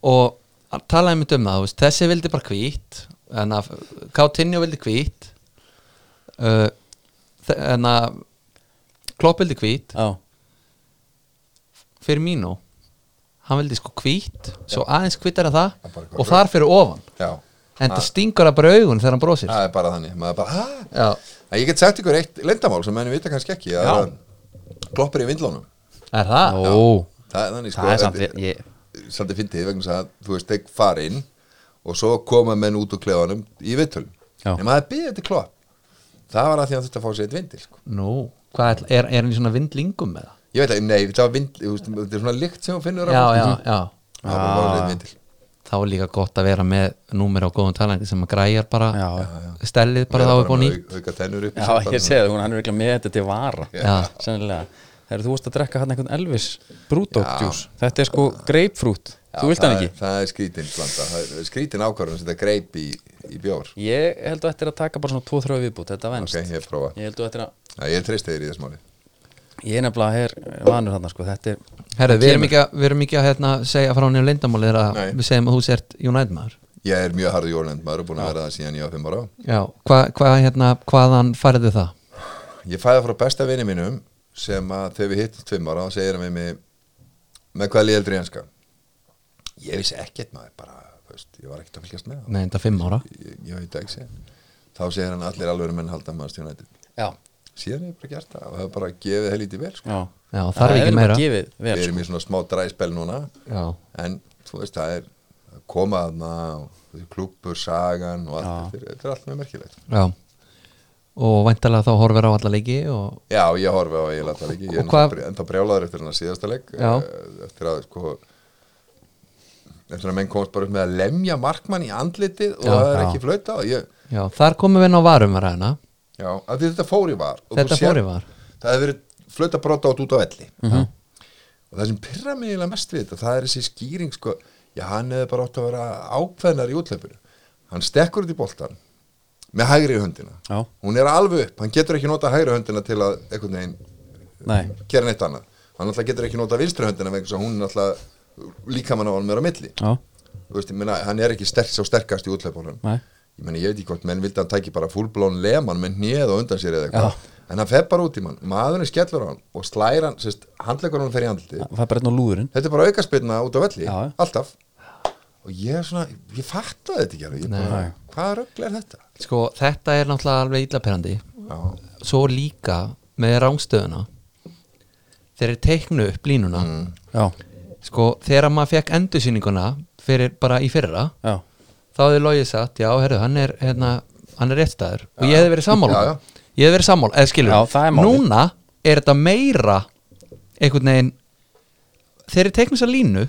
og talaði mitt um það þú veist, þessi vildi bara að Kautinho vildi hvít uh, en að Klopp vildi hvít. Já, fyrir mínu hann vildi sko hvít svo aðeins hvítar en það Það er bara og þar fyrir ofan. Já, en það stingur það bara augun þegar hann brosir. Það er bara þannig maður bara, hæ? já, Ég get sagt ykkur eitt lendamál sem menni vita kannski ekki að kloppur í vindlónum er það? ó, Það er þannig sko það er samt þetta- ég, Svolítið fyndið vegna þess að þú veist, þeir fara inn og svo koma menn út úr klefanum í viðtölum. Já. En maður býði til klopp Það var að því að hann þurfti að fá sér eitt vindil sko. Nú, hvað er, er, er hann í svona vindlingum með það? Ég veit að, nei, það var vind, þú veist, þetta er svona lykt sem þú finnur á Já, fólki. já, já. Það var bara eitt vindil. Þá er líka gott að vera með númer á góðum talandi sem að græjar bara já, stellið bara þá upp á ný. Au- Auka tennur upp í já, ég segi það, hún hann er ekki með þetta til vara. Já. sennilega, þegar þú varst að drekka hann einhvern Elvis Brúdóttjús, þetta er sko greipfrút, Já, þú vilt hann ekki? er- Það er skrítin blanda, það er skrítin ákvarðan sem þetta greip í, í bjór. Ég held að þetta er að taka bara svona 2-3 viðbútt, þetta venst. Ok, ég prófa. Ég held að þetta er að, Já, ég er treyst þeir í þess máli. Ég er nefnilega her vanur hann sko, þetta er Herru, við erum ekki að, við erum ekki að hérna, segja frá nefnum leyndamáli þegar við segjum að þú sért United maður. Ég er mjög harður jólend maður og búin að vera það síðan ég var 5 ára. Já, hvað hva, hérna, hvaðan færðu það? Ég fæði frá besta vini mínum sem að þegar við hittum 5 ára þá segir hann við mig með hvað liðeldur í enska Ég vissi ekkert maður bara, þú veist, ég var ekkert að fylgjast með. Nei, þetta fimm ára. Ég, ég veit ekki þá segir hann allir alveg menn halda maður stjónætið já, síðan ég bara gert það og hefur bara gefið helítið vel sko. já, Já, þarf Það ekki er bara meira. vel, við sko. erum í svona smá dræspel núna. Já, en þú veist það er að koma þarna og klúpur, sagan og allt, þetta er, þetta er allt mjög merkilegt. Já. Og væntalega þá horfir á alla leiki og Já, ég horfi á það leiki, ég er ennþá brjálaður eftir hennar síðasta leik Já. eh, eftir að sko eftir að menn komast bara upp með að lemja markmann í andlitið og Já, það er já. ekki flauta og ég, Já, þar komum við inn á varum að ræðina já, að því þetta fór í var. Þetta þú sér- fór í var. það hefur verið flauta brota át út á velli. Mhm. og það sem pyrra mig eiginlega mest við þetta það er þessi skýring sko. Já, hann hefði bara átt að vera ákveðnar í útleipinu hann stekkur út í boltan með hægri höndina. Já, hún er alveg upp, hann getur ekki nota hægri höndina til að einhvern veginn gera neitt annað. Hann alltaf getur ekki nota vinstri höndina vegna þess að hún er alltaf líka mann á hann meira á milli. Já, Þú veist, ég meina, hann er ekki sterk, svo sterkast í nei. Ég meina, ég veit ekki hvort menn vildi að hann tæki bara fullblón leman með hnið og undan sér eða eitthvað. En hann fer bara út í mann, maðurinn skellur á hann og slæra hann, sérst, handlegur hann fer í andliti Það bara einn á lúðurinn. Þetta er bara aukaspilna út á velli, Já, já. alltaf. Og ég er svona, ég fatta þetta ekki alveg. ég bara, hvað rögl er þetta? Sko, þetta er náttúrulega alveg illaperandi. Já, Svo líka með rángstöðuna Þeir eru teiknu upp línuna. Mm, Já, Sko, þegar maður fekk endursýninguna fyrir bara í fyrra já, þá hefði logið sagt, já, herru, hann er hérna, hann er réttstæður. Og ég hefði verið sammála. Já, já. ég hefði verið sammála, eða skilur er núna er þetta meira einhvern veginn þegar ég teiknum þessa línu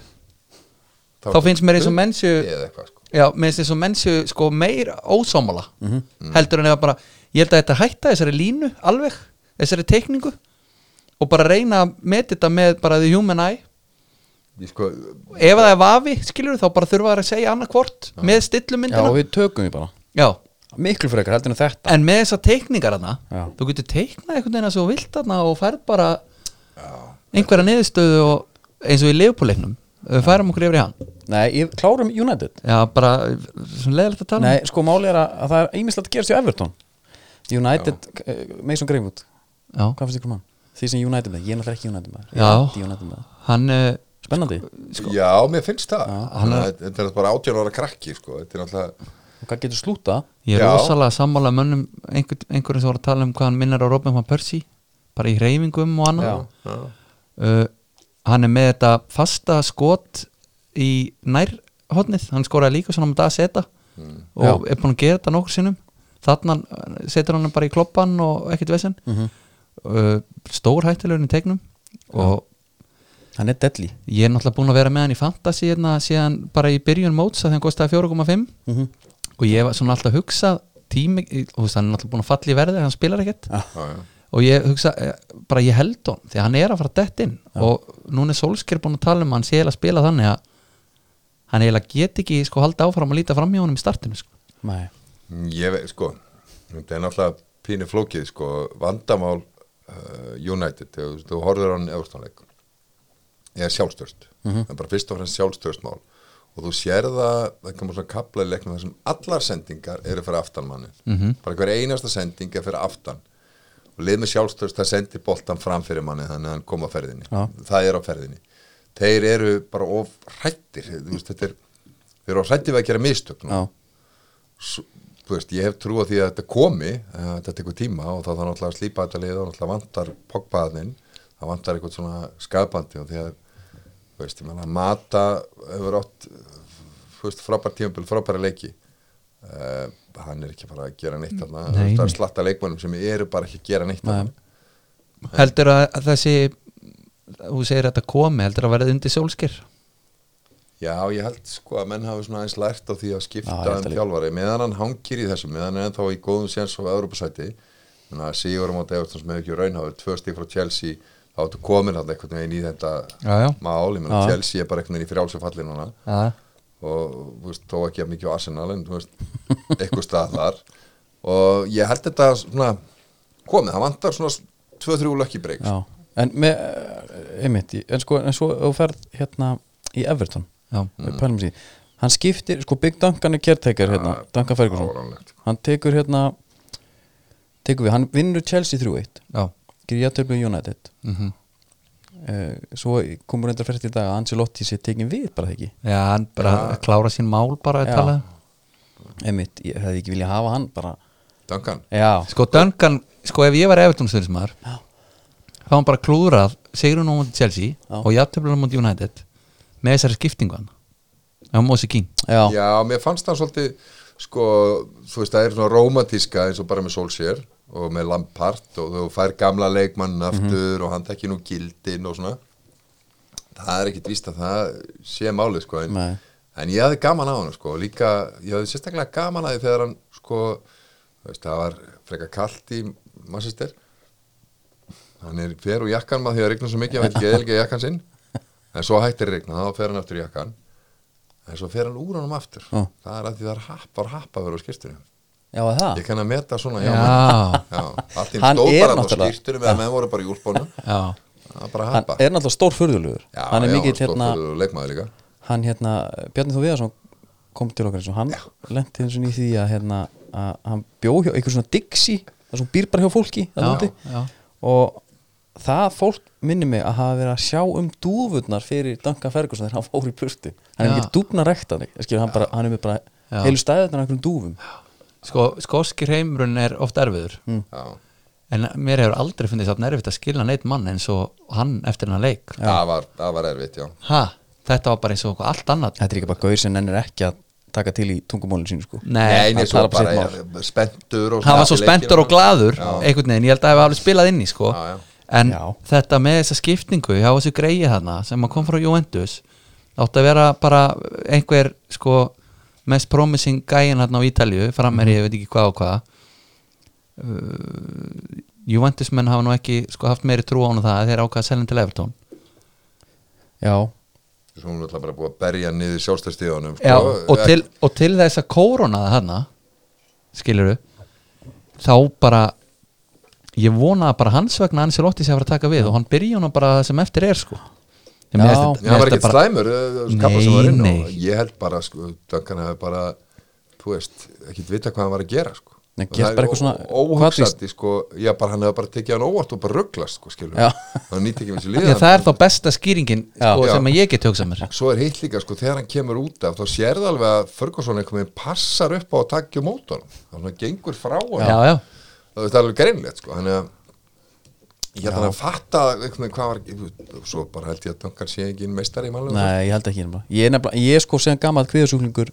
þá finnst mér eins og menn séu eða eitthvað, sko. já, mér finnst eins og menn séu sko meira ósámála Mhm. heldur en eða bara, ég held að þetta hætta þessari línu alveg, þessari teikningu og bara reyna að meta þetta með bara the human eye sko, ef það er vafi, skilur þá bara þurfa að segja annað hvort með já, stillumyndina við tökum því bara. Já, Miklu frekar heldur en þetta. En með þessar teikningar Já. þú getur teiknað einhvern veginn að svo vilt hana og færð bara einhverja niðurstöðu og eins og í leifbúleiknum við færum okkur yfir í hann. Nei, ég klárum United. Já, bara, leðilegt að tala um. Nei, sko máli er að, að það er ímislegt að gerast hjá Everton. United, uh, Mason Greenwood. Já, Hvað finnst ykkur mann? Því sem United með, ég er náttúrulega ekki United með Já. United með hann Spennandi, já, mér finnst það. Þannig er- þetta er bara 18 ára krakki sko. þetta er náttúrulega hvað getur slúta? ég er rosalega sammála mönnum einhver, einhverjum sem voru að tala um hvað hann minnir á Robin van Persie bara í hreyfingum og annað. Já. já, uh, hann er með þetta fasta skot í nærhotnið hann skoraði líka svona það að setja og Já. er búin að gera þetta nokkur sinnum. Þarna uh, setur hann bara í kloppan og ekkert vesen. Mm uh, stór hættilegur í tegnum og Hann er deadly. Ég er náttúrulega búin að vera með hann í fantasy hérna, síðan bara í byrjun móts að þeim kostaði 4,5 mm og ég var svona alltaf að hugsa tími, og hann er náttúrulega búin að falla í verði hann spilar ekkert. Já. og ég hugsa, eh, bara ég held hann því hann er að fara dett inn. Og núna er Solskjær búin að tala um hann sé að spila þannig að hann eiginlega get ekki sko halda áfram að líta fram hjá honum í startinu sko. Nei, Ég veit, sko, þetta er náttúrulega pínu flókið, sko, vandamál uh, United, þú- þú horfður á hann er sjálfstörst, Mhm. það er bara fyrst og fremst sjálfstörstmál og þú sér það, það kemur svona kapla í leiknum þar sem allar sendingar eru fyrir aftan manni, Mhm. bara hver einasta sending er fyrir aftan. Og lið með sjálfstörst, það sendir boltan fram fyrir manni þannig að hann kom á ferðinni, Já. það er á ferðinni. Þeir eru bara of hrættir, veist, þetta er þeir eru of hrættir við að gera mistök nú já, S- þú veist, ég hef trú á því að þetta komi uh, þetta tekur tíma og það þarf náttúrulega að slípa þetta lið og náttúrulega vantar pogbaðnin það vantar eitthvað svona skapandi og því að, veist, ég meina Mata hefur átt frábær tímabil, frábæra leiki. Uh, hann er ekki bara að gera neitt þarna, Nei, það er slatta leikmannum sem eru bara ekki að gera neitt Nei. þarna heldur að, þessi þú segir að þetta komi, heldur að verða undir Solskjær Já, ég held sko að menn hafi svona aðeins lært á því að skipta Já, um þjálfari. Meðan hann hangir í þessu, meðan hann er ennþá í góðum séns á Europasæti þannig að Sigur á móti Everton sem hefur ekki raunhafur tvö stík frá Chelsea þá áttu komin hann einhvern veginn í þetta Já, já. mál, ég meina. Chelsea er bara einhvern veginn í frjálsum falli núna ja. og þú veist, þó ekki að mikið á Arsenal en þú veist, eitthvað stað þar. Og ég held þetta svona komið, það vantar svona 2-3 lucky breaks. En með, eh, einmitt, en sko en svo þú ferð hérna í Everton því hann skiptir, sko Big Duncan er caretaker hérna, Duncan Ferguson. hann tekur hérna tekur við, hann vinnur Chelsea 3-1 já gerir jættöflu United. Mm uh, svo komur reyndar fært í dag að Ancelotti sé tekin við bara það ekki? Já, hann bara Já. klára sín mál bara að Já. tala einmitt, ég hefði ekki viljað hafa hann bara. Duncan. Já, Sko Duncan, sko ef ég var Já. þá hann bara klúðrað Sigrun á móti Chelsea Já. og jafntöflun á móti United með þessari skiptingu hann. Á Mosi King Já, Já, mér fannst það svolítið sko, þú veist, það er svona romantíska eins og bara með Solskjær og með Lampard og þú fær gamla leikmann aftur og hann tekki nú gildin og svona. Það er ekkit víst að það sé málið sko en, en ég hafði gaman á hann sko líka, ég hafði sérstaklega gaman að því þegar hann sko, veist, það var frekar kalt í Manchester. Hann er fer úr jakkan maður því að regna svo mikið, hann veit ekki eða jakkan sinn. En svo hættir regna, þá fer hann aftur í jakkan en svo fer hann úr honum aftur. Já. það er að því það var happaður á skýrstunum já það? Ég kann að meta svona já, Já, já, allt í Hann stóð bara á skýrstunum eða menn voru bara í úlpunum. Já, það var bara Hann happa er náttúrulega stór furðulegur. Já, Hann er já, mikill hérna stórfurðulegur leikmaður líka. Hann hérna, Bjarni Þó Viðarsson kom til okkar eins og hann lendi eins og í því að hérna að hann bjó hjá eitthvað svona Dixie það sem býr bara hjá fólki Já, já. og það fólk minni mig að hafa verið að sjá um dúfurnar fyrir Duncan Ferguson þegar hann fór í purtu hann er Já. ekki dúfna rektan hann, bara, hann er bara Já. heilu stæðunar af einhverjum dúfum sko, skóskir heimurinn er oft erfiður já. en mér hefur aldrei fundið það erfitt að skilja neitt mann eins og hann eftir hennar leik Það, var, það var erfitt, já ha, þetta var bara eins og allt annað þetta er ekki bara gaur sem nennir ekki að taka til í tungumólinu sínu sko nei, Nei, hann talar bara ja, spenntur og hann var svo leikinn og glaður Já. einhvern veginn, ég held að það hefði alveg spilað inn í sko. Já, já. en Já. þetta með þessa skiptingu hjá þessu greiði þarna sem að kom frá Juventus átti að vera bara einhver sko mest promising gæin hérna á Ítalju frammeir ég veit ekki hvað og hvað. Uh, Juventus menn hafa nú ekki sko haft meiri trú á hann það að þeir ákvaða selin til Evertón já, Svo hún er alltaf bara búið að berja niður sjálfstæðstíðunum Já, og, til, og til þess að kóronaði hana skiluru þá bara ég vona að bara hans vegna hans er lóttið sér að fara að taka við og hann byrja hana bara það sem eftir er sko Já. hann var ekkert slæmur eh, skappa sem var inn Nei, og ég held bara, sko, Duncan hefði bara þú veist, ekkert vita hvað hann var að gera sko. Nei, Og gert það bara eitthvað svona- ó- óhugsandi, sko, já, bara hann hefði bara tekið hann óvart og bara rugglast, sko, skilur hann nýtti ekki með sér liðan það er þá besta skýringin sko, Já. sem að ég get hugsað mér. Svo er heitt líka, sko, þegar hann kemur út af þá sérðu alveg að Ferguson einhvern veginn passar upp á að takja mótor þannig að hann gengur frá hann það er alveg greinlegt sko. Hann er ég held að hann fatta veginn hvað var svo bara held ég að Duncan sé ekki meistari í málum nei, ég held ekki nefnilega. ég er ég er sko sem gammal kviðasúklingur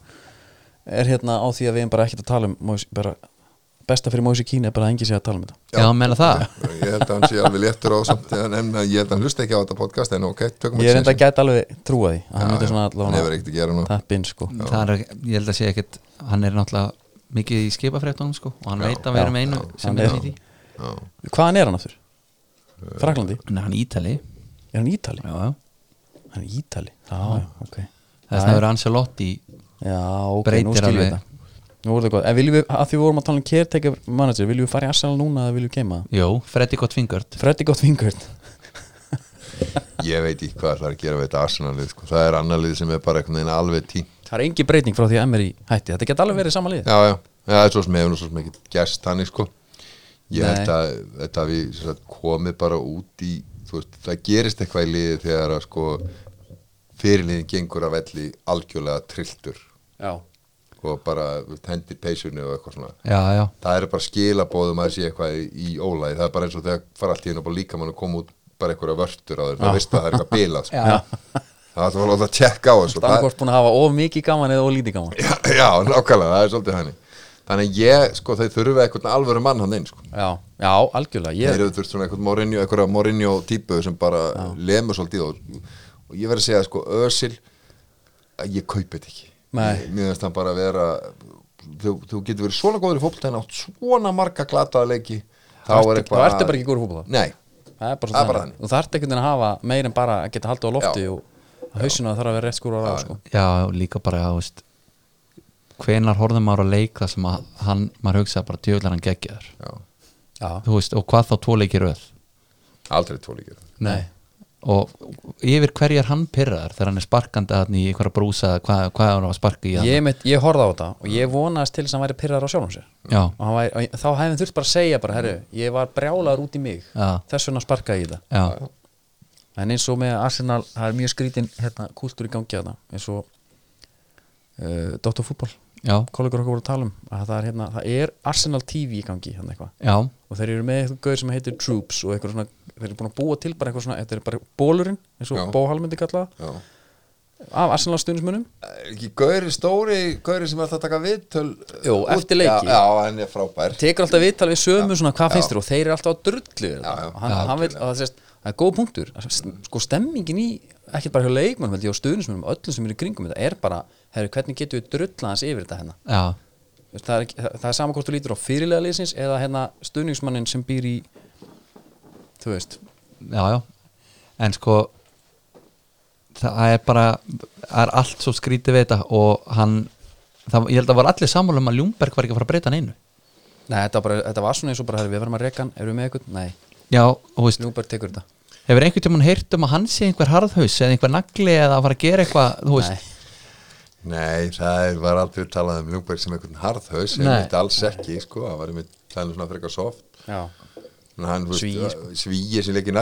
er hérna á því að við erum bara ekkert að tala um Moise- bara, besta fyrir Mósi Kína er bara að engi sé að tala um þetta. Já, menna það. Ég held að hann sé alveg léttur á samt en ég held að hann hlusta ekki á þetta podcast en ok, tökum ég er enda að gæta alveg trúa því að hann Já, myndi já. svona hann hefur allavega ekkert að gera nú. tapp inn sko. Það er, ég held að sé ekkit hann er náttúrulega mikið í skipafréttunum sko og hann Já, veit að við erum já, einu já, sem hann er er- í því. Já. hvaðan er hann aftur? Fraklandi? Nei, hann er Ítali. Er hann Ítali? Já, já hann er Ítali, já, já, ok. Þess að það verður Ancelotti já, ok, Breytir nú skil ég alveg. þetta. Nú voru það gott, en viljum við, að því við vorum að tala um caretaker manager, viljum við fara í Arsenal núna eða viljum við geima það? Jó, Freddy gott fingurt Freddy gott fingurt ég veit ekki hvað það er að gera við þetta Arsenalið sko. það er annar lið sem er bara einhvern veginn alveg tí það er engin breyting frá því að Emery hætti. Þetta geta alveg verið sama lið. Já, já, já, það er svo sem hefur nú svo sem ekki gerst þannig sko ég Nei. held að þetta við komið bara út í þú veist, það gerist eitthvað í liði þegar að sko fyrirliðin gengur að velli algjörlega trilltur. Já, og bara hendir peysunni og eitthvað svona. Já, já, það er bara skilabóðum að sé eitthvað í, ólæði, það er bara eins og þegar fara allt í hennu bara líka mann að koma út bara einhverja vörtur á þeir, það veist að það er eitthvað bilað sko. það er að láta að tjekka á þessu. Það er hvort búin að hafa of mikið gaman eða of lítið gaman. Já, nákvæmlega, það er svolítið þannig þannig að ég, sko, þeir þurfa eitthvað alvöru mann hann inn, sko já, já, algjörlega þeir ég, eru þurft svona eitthvað Mourinho, eitthvað Mourinho típu sem bara lemur svolítið og, og ég verð að segja, sko, Ösil að ég kaupi þetta ekki Nei. Mér finnst hann bara að vera þú, þú getur verið svona góður í fótbolta en átt svona marga glataða leiki þá er ertu bara ekki góður fútbolta nei, það er bara, Það svona bara þannig. þú þarft einhvern veginn að hafa meir en bara að geta haldið á lofti Já. og hausinu að þarf að vera rétt skúra á ráð sko. já líka bara, já, veist hvenar horfðum maður á leik þar sem að hann, maður hugsaði bara djöðlar hann geggjaður. Já, já, þú veist, og hvað þá tvo leikir röð? Aldrei tvo líkir nei. Og yfir hverjar hann pyrraðar þegar hann er sparkandi að hann í einhverja brúsa hvað, hvað hann að sparka í hann ég, ég horfði á þetta og ég vonaðist til þess að hann væri pyrrar á sjálfum sér. Já, og, hann væri, og þá hefði þurft bara að segja bara, herru, ég var brjálaður út í mig. Já. þess vegna sparkaði ég það. Já, en eins og með Arsenal, það er mjög skrítin hérna, kúltúr í gangi að það eins og uh, Dóttar fútbol já, kollegur okkur voru að tala um að það er, hérna, það er Arsenal TV í gangi eitthvað. Já. Og þeir eru með eitthvað gauð sem heitir Troops og eitthvað svona þeir eru búin að búa til bara eitthvað svona, þetta er bara bólurinn eins og Já. Bóhal myndi kalla Já. það af Arsenal stuðnismunum Er ekki Gauri stóri, Gauri sem er það að taka viðtöl Jú, út- eftir leiki. Já, já, hann er frábær. Tekur alltaf viðtal við sömu svona hvað finnst þér? Og þeir eru alltaf á drullu Já, já. og hann, Já, hann vil, og það, sést, það er góð punktur. Sko stemmingin í, ekkert bara hjá leikmann held ég á stuðnismunum, öllum sem eru í kringum þetta er bara, herru, hvernig getur við drulla hans yfir þetta hérna? Það er, það, það er sama hvort þú lítur á fyrirlega liðsins eða hérna stuðningsmannin sem býr í þú veist. Já, já. En sko það er bara það er allt svo skrítið við þetta og hann það, ég held að var allir sammála um að Ljúmberg var ekki að fara að breyta hann einu Nei, þetta, var bara, þetta var svona eins og bara, við verðum að reka hann erum við með eitthvað? Nei, já, veist, Ljúberg tekur þetta. hefur einhvern tímann heyrt um að hann sé einhver harðhaus eða einhver nagli eða að fara að gera eitthvað þú veist, Nei, Nei, það er- var aldrei talað um Ljungberg sem einhvern harðhaus ég veit alls ekki, sko, það var einmitt talað um svona frekar soft. Já, en hann, Svíi, veist, svíi sem leikir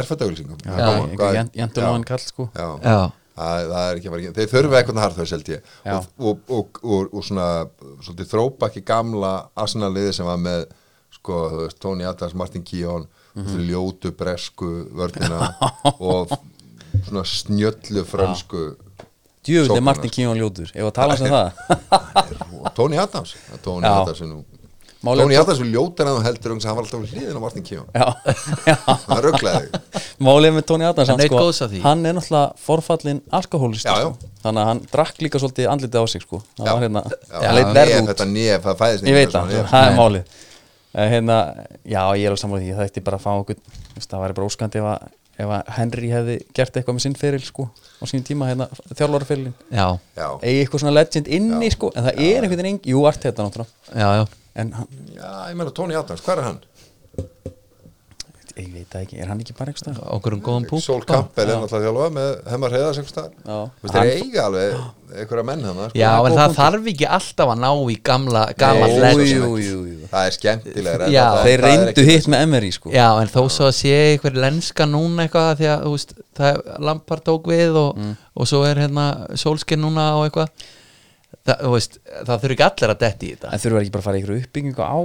einhver jentulóðan kall sko. Já, já, Það, það er ekki að fara ekki þeir þurfa eitthvað harðhaus held ég. Og, og, og, og, og svona svolítið þrópa gamla Arsenal-liði sem var með sko, Tony Adams, Martin Keown Mhm. ljótu bresku vörnina og svona snjöllu frönsku Djöfull er. Martin Kíón ljótur, ef að tala sem það? Og Tony Adams. Tony Já. Adams er nú Tony Adams er ljótar en þú heldur um að hann var alltaf við hliðin á Martin Já, já. Það rugglaði Málið með Tony Adams Hann sko, hann er náttúrulega forfallin alkohólist Já, já. sko. þannig að hann drakk líka svolítið andlitið á sig sko. það var hérna, Já, hann leit verð út. þetta nef, það fæðist ég veit það, það er málið. Eh, hérna, já ég er alveg sammála því. Það ætti bara að fá okkur það væri bara óskandi ef að, ef að Henry hefði gert eitthvað með sinn feril sko, á sínum tíma hérna, þjálfaraferilin já, Já, eigi eitthvað svona legend inni sko, en það er einhvern veginn, jú, art þetta náttúrulega. Já, já. En hann, já, ég meina Tony Adams, hvað er hann? Ég veit það ekki, er hann ekki bara eitthvað okkur um góðan punkt Sol Campbell er náttúrulega þjálfa með Hemmar staðar. Já. Þú veist, þeir eiga alveg einhverja menn hann Já, það er en það þarf ekki alltaf að ná í gamla. Það er skemmtilega Já, þeir reyndu hitt með Emery sko. Já, en þó svo að sé einhver lenska núna eitthvað því að, þú veist, það er Lampard tók við og, Mm. og svo er hérna Solskinn núna og eitthvað það, þú veist, það þurfi ekki allir að detti í þetta. En þurfa ekki bara að fara í ykkur uppbyggingu á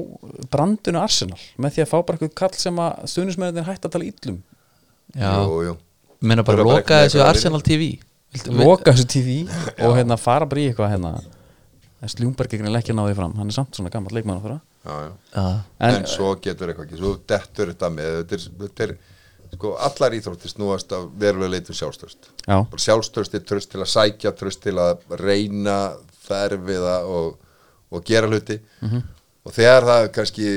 brandunu Arsenal með því að fá bara eitthvað kall sem að stuðnismennir hætt að tala íllum Já, menna bara loka þessu að Arsenal TV Viltu- loka þessu TV og hérna fara bara í eitthvað hérna. Sljúmberg ekki ekki að ná því fram. Hann er samt svona gammal leikmann já. Já, En, en, svo getur eitthvað ekki, svo dettur þetta með þetta er, þetta er sko, allar íþróttir snúast af verulega leitum sjálfstöðst já, bara sjálfstöðst er tröst til að sækja tröst til að reyna þerfiða og, og gera hluti. Mhm. og þegar það kannski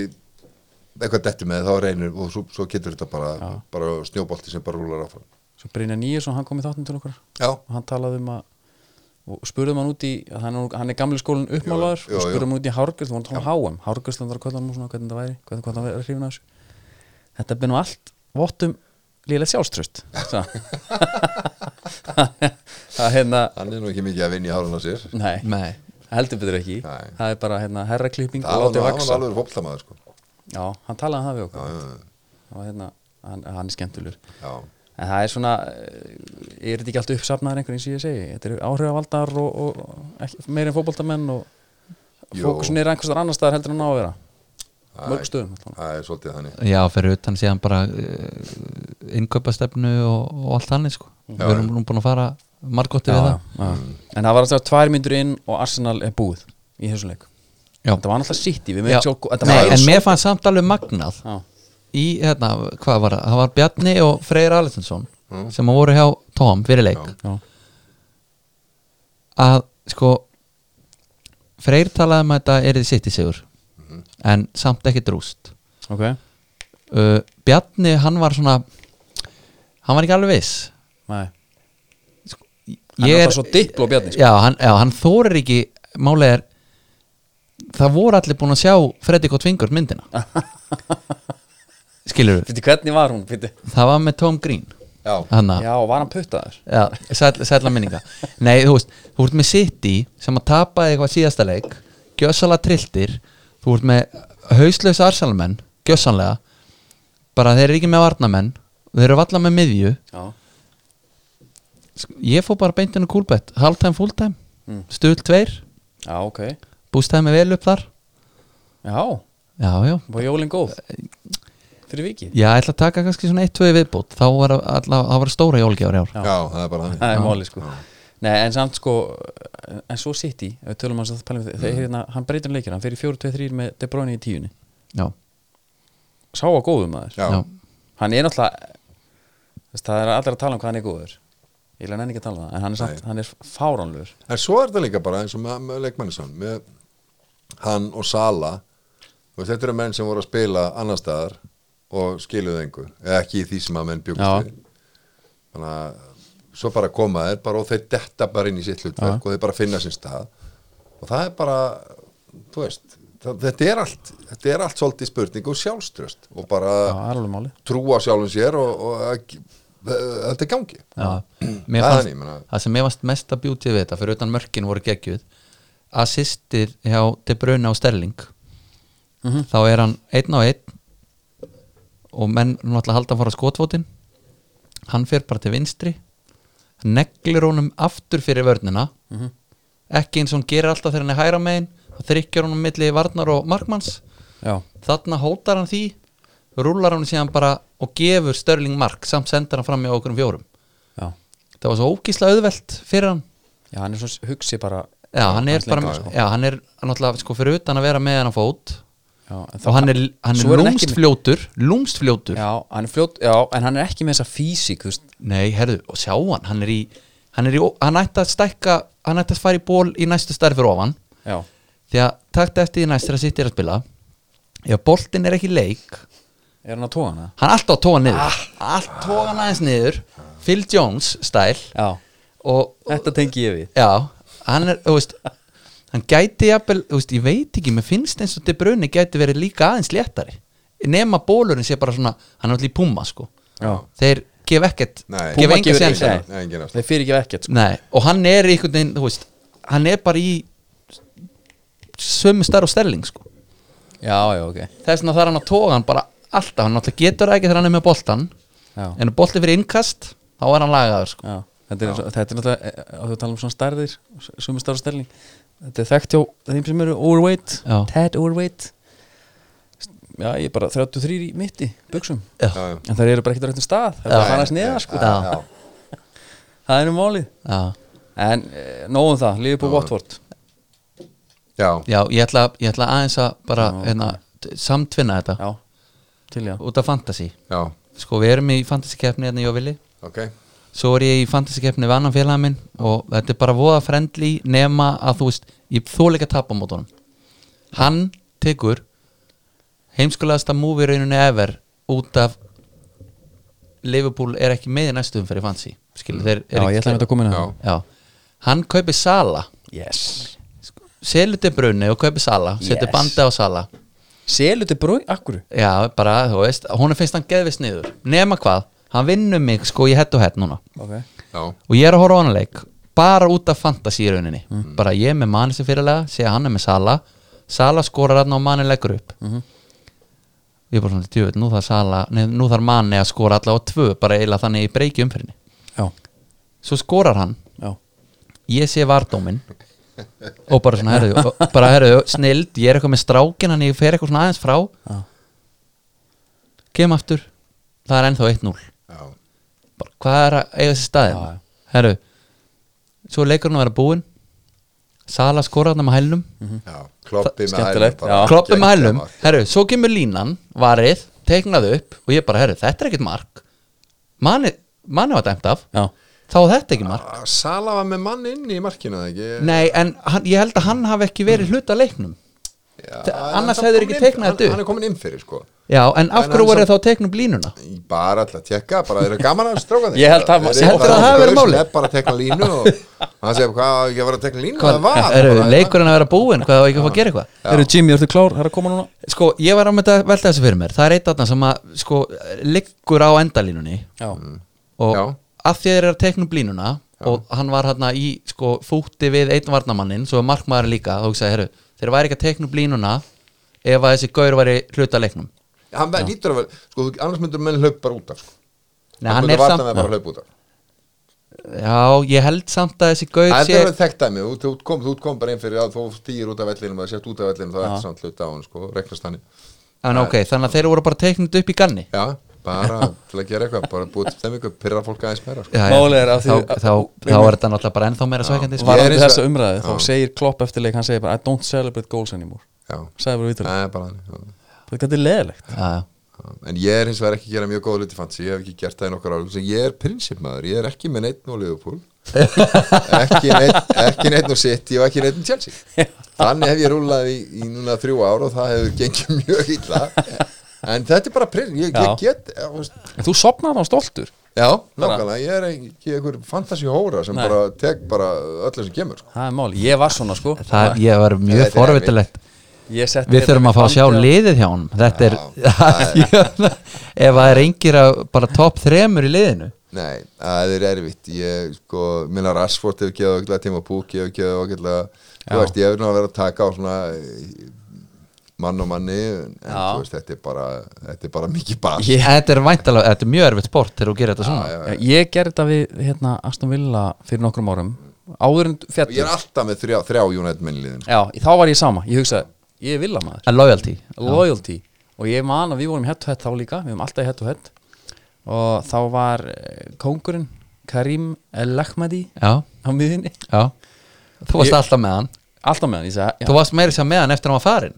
eitthvað dettur með þá reynir og svo, svo getur þetta bara, bara snjóbolti sem bara rúlar áfram. Svo Brynja Nýjarsson hann kom í þáttum til okkur Já, og hann talaði um að og spurðum hann út í, hann er, hann er gamli skólinn uppmálaður. Og spurðum hann út í Hárgjöld, þú vorum að tala um HM Hárgjöldlandar að kvölda hann svona hvernig það væri hvernig, það væri hrifin að þessu. Þetta er nú allt vottum lílega sjálfströst það hérna hann er nú ekki mikið að vinna í hárun á sér. Nei, nei. Heldur betur ekki. Nei. það er bara hérna herraklipping Það og látið vaksa var alveg fóttlamaður sko. já, hann talaði um það við okkur. Já, já, það hérna, hann, hann er skemmtulur já. en það er svona eh, er þetta ekki allt uppsafnaður einhvern eins og ég segi? Þetta eru áhrifavaldar og, og ekki, meir en fótboltamenn og fókusin er einhvers staðar annar staðar heldur en á að vera Það mörg er- stöðum allavega. Það er svolítið þannig Já, fyrir utan síðan bara uh, innkaupastefnu og, og allt þannig sko. Við erum nú búin að fara margótti við það já. en það var alltaf tvær myndur inn og Arsenal er búið í þessum leik Já. þetta var alltaf sitt í við Já. með sjálf þetta Nei, var en mér fannst samt alveg magnað já, í, hérna, hvað var það? Það var Bjarni og Freyr Alessinsson sem voru hjá Tom fyrir leik já, að sko Freyr talaði um að þetta er þið sitt í sigur en samt ekki drúst ok uh, Bjarni hann var svona hann var ekki alveg viss Nei. hann Ég er bara svo dippl og bjarni sko. já, hann, hann þórir ekki málega er það voru allir búin að sjá Freddy K. Tvingur myndina skilur Fyrir hvernig var hún? Fyrir, það var með Tom Green Já, hann já, var hann puttaður? Já, sæl, sætla minninga Nei, þú veist, þú ert með City sem að tapaði eitthvað síðasta leik gjössala trilltir þú ert með hauslaus arsalmenn gjössanlega bara þeir eru ekki með varnamenn þeir eru valla með miðju. Já, ég fór bara beintinu kúlbett halvtime, fulltime, Mm. stuð tveir. Já, ok. Bústæði með vel upp þar. Já, já, já, var jólinn góð? fyrir viki Já, ég ætla að taka kannski svona 1-2 viðbútt þá var, alla, þá var stóra jólgjafar í ár. Já. Já, það er bara þannig. Það er máli sko Nei, en samt sko, en svo City ef við tölum hans að pælum við, þegar hérna, hann breytir um leikir, hann fer í 4-2-3 með De Bruyne í tíunni. Já, sá að góðum maður. Já, já, hann er náttúrulega þess, það er allir að tala um hvað hann er góður. Ég vil hann ekki að tala um það, en hann er, samt, hann er fáránlegur. En svo er þetta líka bara eins og með, með leikmannisson með hann og Sala. Og þetta eru menn sem voru að spila annar staðar og skiluðu engu eða ekki í því sem að menn Já. Að svo bara koma þeir bara og þeir detta bara inn í sitt hlutverk og þeir bara finna sinn stað. Og það er bara þú veist, það, þetta er allt þetta er allt svolítið spurning og sjálfströst og bara já, er trúa sjálfum sér og, og að, þetta er gangi. Já. Það Mér er fannst, ég meina. það sem mér varst mest að bjútið við þetta fyrir utan mörkin voru geggjuð assistir hjá De Bruyne á Sterling þá er hann einn á einn og menn náttúrulega halda að fara skotfótin hann fer bara til vinstri neglir honum aftur fyrir vörnina. Ekki eins og hann gerir alltaf þegar hann er hæra megin þá þrykkjar honum milli varnar og markmanns. Já, þarna hótar hann því rúlar hann síðan bara og gefur Störling mark samt sendir hann fram í okkur um fjórum. Já, það var svo ógísla auðvelt fyrir hann. Já, hann er svo hugsi bara já, hann er bara, sko. já, hann er náttúrulega sko fyrir utan að vera með hann á fót já, og hann er, hann er hann lúmst með- fljótur lúmst fljótur. Já, hann fljót, já, en hann er ekki með þessa físík, nei, herðu, og sjá hann hann í, hann í, hann ætti að stækka hann ætti að fara í ból í næstu stærri fyrir ofan. Já, því að takt eftir því næst þegar sitt er að spila. Ef boltinn er ekki í leik er hann að tóa hana? hann er alltaf að tóa hann niður. Allt tóa hann aðeins niður. Phil Jones stæl. Já, og þetta tengi ég við. Já, hann er, þú veist hann gæti jafnvel, þú veist, ég veit ekki mér finnst eins og De Bruyne gæti verið líka aðeins léttari. Nema bólurinn sé bara svona hann er alltaf í púma, sko. Já, þeir gef ekkert, Nei. gef Puma enga gefur séns. enga- Nei, engin afslátt. þeir fyrir ekki ekkert sko. Nei, og hann er í einhvern veginn, þú veist hann er bara í sömu starf og sterling, sko. Já, já, ok. Þess vegna þarf hann að toga hann bara alltaf. Hann náttúrulega getur það ekki þegar hann er með boltan já, en ef bolti fyrir innkast, þá er hann lagaður, sko. Já, þetta er, þetta er náttúrulega á þú tala um svona stærðir sumur starf stelling þetta er þekkt hjá þeim sem eru overweight Já. tad overweight. Já, ég er bara 33 í mitti buksum, en það eru bara ekkert á réttum stað. Það er bara að fara sniða sko. það er nú málið. En nógum það, lífið på Watford. Já. já ég, ætla, ég ætla aðeins að bara hérna, samtvinna þetta. Já, til já. Út af fantasy. Já. sko við erum í fantasy keppni hérna ég og Vili ok svo er ég í fantasy keppni við annan félaga minn og þetta er bara voða friendly nema að þú veist, ég þól ekki að tapa á mótunum hann tekur heimskulegasta movie rauninu ever út af Liverpool er ekki með í næstum fyrir fantasy skilur þeir já, ég ætla að koma inn já, hann kaupir Sala. Yes. Selur til brunni og kaupir Sala setur Yes. bandi á Sala. Selu til brói, akkur Já, bara, þú veist, hún er finnst hann geðvist niður Nema hvað, hann vinnur mig sko í hett og hett núna. Ok, já. Og ég er að horfa á hann leik Bara út af fantasy í rauninni. Bara ég er með manni sem fyrirlega Segja hann er með Sala Sala skorar hann og manni leggur upp. Ég er bara svona, djöfull, nú þarf Sala nei, Nú þarf manni að skora allavega á tvö Bara eiginlega þannig í breyki umfyrinni já, Svo skorar hann. Já. Ég sé vardóminn. Og bara svona, herðu, og bara herðu Snild, ég er eitthvað með strákin Hann ég fer eitthvað svona aðeins frá. Já. Kem aftur. Það er ennþá 1-0 já. bara, hvað er að eiga þessi staði já. herru svo er leikurinn að vera búinn. Sala skoraðna með hælnum. Já. kloppi með Skemmtilegt, hælum bara. já. kloppi með mark. herru, svo kemur línan varið, teiknað upp og ég bara, herru, þetta er ekkert mark. Manni, manni var dæmt af. Já, þá var þetta ekki mark. Sala var með mann inn í markinu eða ekki? Nei, en hann, ég held að hann hafi ekki verið hluta leiknum Já, annars kom ekki teiknað þetta upp. hann er komin inn fyrir sko. Já, en af hverju voru þá teiknum línuna? Í bara alltaf að tekka, bara þeir eru gaman að stráka þeir Ég held að- það hafi verið er bara að tekna línu og hann segir hvað, ég var að tekna línu Hvað, það var herru, bara- leikurinn að vera búinn? Hvað var ekki að fá að gera eitthvað? Eru Jimmy, ertu klár, það er að koma núna. Sko, ég var að með þetta velta þessu fyrir mér. Það er eitt aðna sem að, sko, liggur á endalínunni. Já, og að þeir eru að tekna upp línuna og hann var hérna í, sko, fúti við einn varnamannin, svo er markmaðurinn líka þá hugsaði, herru, þeir væri ekki að tekna upp línuna ef að þessi gaur væri hluta leiknum. Hann verður lítur að vera sko, annars myndur menn hlaup bara út af sko. Nei, hann varna samt, með bara hlaup út af. Já, ég held samt að þessi gaur það sé, er þekkt dæmi, þú, þú, kom, þú kom bara inn fyrir að þú stýr út af vellinum og sért út af vellinum þá er þetta samt hlut á hann sko, En ok, þannig að þeir voru bara teiknut upp í ganni? Já, bara til að gera eitthvað bara búið til þeim eitthvað, pyrra fólk aðeins meira sko. Já, já. Málið er að þá, þá, þá er þetta náttúrulega bara ennþá meira svækjandi sko. Er eins og- þessa umræðu, þá Já. segir Klopp eftir leik, hann segir bara I don't celebrate goals anymore Já, sagði bara vitur, það er bara þannig já. þetta er leðilegt Já, já. En ég er hins vegar ekki að gera mjög góð hluti fancy, ég hef ekki gert það í nokkur árum ég er prinsipmaður, ég er ekki með neitt og Liverpool ekki neitt og City og ekki neitt og Chelsea þannig hef ég rúlað í, í núna þrjú ár og það hefur gengið mjög illa en þetta er bara prinsip ég, ég get, veist, En þú sopnaði þá stoltur? Já, nákvæmlega ég er ekki einhver fantasy hóra sem Nei. bara tek bara öllu sem kemur sko. Það er máli, ég var svona sko. Það ég var Þetta mjög er forvitilegt Ég Við þurfum að fá að sjá á- liðið hjá honum. Þetta er, ef það er engir að bara topp þremur í liðinu. Nei, það er erfitt. Ég, sko, minna Rashford hefur geðað okkurlega tíma Púk hefur geðað okkurlega þú Já. veist, ég hefur nú að vera að taka á svona eh, mann og manni en Já. þú veist, þetta er bara þetta er bara mikið bas Ég- Þetta er væntalega, þetta er mjög erfitt sport þegar þú gerir þetta svona. Já, já, Já, Ég gerði þetta við hérna, Aston Villa fyrir nokkrum árum. Áður en Ég er alltaf með þrjá, þrjá United minnliðin Já, þá var ég sama, ég hugsaði ég er Villa maður, En loyalty. Loyalty. Og ég man að við vorum head to head þá líka. Við vorum alltaf head to head. Og þá var eh, kóngurinn Karim El-Lakhmadi Já, á miðinni, já. Þú varst Ég- alltaf með hann. Alltaf með hann ég sagði, Þú varst meira sér með hann eftir að hann var farin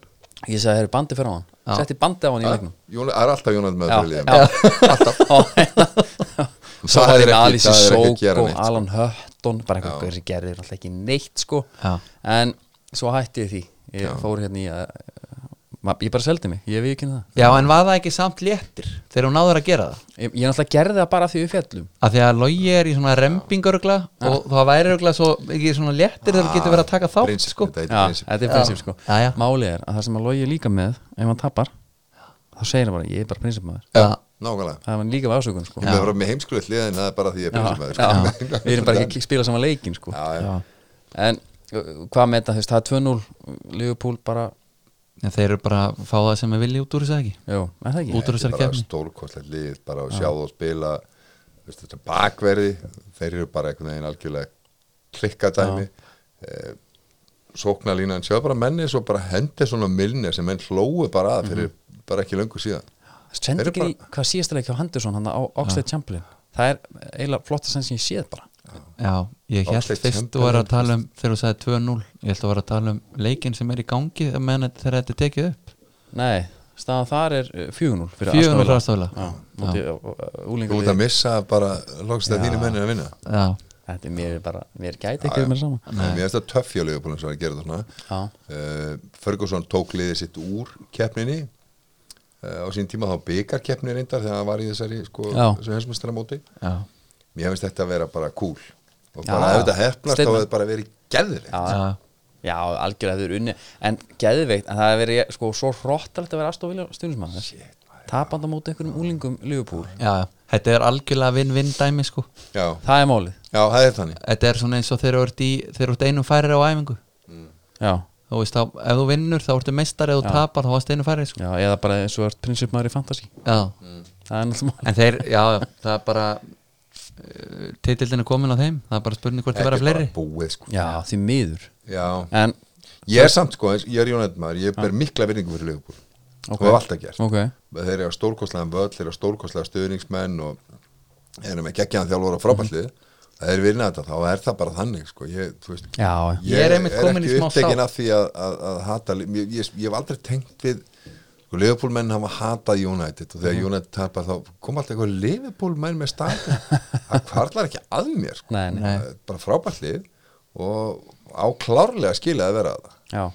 ég sagði, þeir bandi fyrir á hann. Já. setti bandi á hann í leiknum. Það er alltaf United með Já, já. alltaf. Svo Það er ég með ekki- Alice það ekki að Sók gera og neitt, sko. Alan Hutton. Bara eitthvað sem gerði alltaf ekki neitt sko. Já. en svo hætti ég því. Ég fór hérna í að ég bara seldi mig, ég við ekki það Já, en var það ekki samt léttir þegar hún náður að gera það ég, ég náttúrulega gerði það bara því við fjallum að því að logi er í svona rempingörgla og það væri örgla svo ekki svona léttir þegar þú getur verið að taka þátt Prinsip, sko. þetta já, prinsip. þetta er prinsip sko Já, já. málið er að það sem að logi er líka með ef hann tapar, þá segir hann bara ég er bara prinsipmaður, Já. Nákvæmlega það er hann líka við ásökun sko Ég með bara með heimskulegt liðin, það er bara því ég er prinsipmaður sko. við erum bara ekki að spila saman leikin sko Já, já. Já. en uh, hvað með þetta, þú veist, það er 2-0 Liverpool bara, En þeir eru bara að fá það sem er vilji út úr þessu ekki? Jú, er það ekki? Út úr Þetta þessari er bara kefni stórkostlegt lið bara að sjá þú spila veist, þetta bakverði þeir eru bara einhvern veginn algjörlega klikkadæmi. Eh, sóknarlínan, sjáðu bara menni svo bara hendi svona milnir sem menn hlóu bara að fyrir bara ekki löngu síðan. Sendi Þeir eru ekki í hvað síðasta leik hjá Henderson hann á Oxlade Chamberlain? Það er eiginlega flotta sem ég séð bara Já, ég held Oxlade fyrst þú var að tala um þegar þú sagði 2-0 ég held að var að tala um leikinn sem er í gangi meðan þegar þetta er tekið upp. Nei, staðan þar er uh, 4-0 fyrir 4-0 Aston Villa. fyrir Aston Villa. Já, móti, uh, uh, þú ert að missa bara lókst að þínu menni að vinna. Já, þetta er mér bara, mér gæti ekki um mér saman mér finnst það töff hjá Leopold sem var að gera það svona. Uh, Ferguson tók liðið sitt úr keppninni. Uh, á sín tíma þá byggar keppni reyndar þegar hann var í þessari sko, Já. þessu hensmestara móti já, mér finnst þetta að vera bara cool. Og Já. bara ef þetta hefnast þá hefur þetta bara verið geðvileg já, já, já, algjörlega þau eru unni en geðveikt, en það hefur verið sko, svo hróttalegt að vera Aston Villa stundismann tapanda móti einhverjum úlingum Liverpool. Já, já. Þetta er algjörlega vinn-vinn dæmi sko. Já, það er málið, já, það er þannig. Þetta er svona eins og þegar þú ert í þegar þú ert einum færir á æfingu. Já, Þú veist, þá, ef þú vinnur þá ertu meistar ef þú tapar þá varst einu færir sko. já, eða bara eins og ert prinsipmaður í fantasy. Já, það er náttúrulega en þeir, já, já, það er bara uh, titildin er komin á þeim það er bara spurning hvort það er fleiri. búið sko. Já, því miður. Já. en, ég er samt sko, ég er Jónætt maður ég ber mikla vinningu fyrir Leopold Ok. og alltaf gert. Ok, þeir eru stórkostlega völl, þeir eru stórkostlega stuðningsmenn og erum með geggjaðan þjálfur á frábællið það er vinna þetta, þá er það bara þannig sko. ég, þú veist, já, Ég er einmitt komin í ekki smá upptekinn af því að, að, að hata ég, ég, ég hef aldrei tengt við sko, Liverpool menn hafa hatað United og þegar United tapar þá kom alltaf eitthvað Liverpool menn með staðin það kvarlar ekki að mér sko. Nei, nei. Bara frábællið og á klárlega skilja að vera það. Já,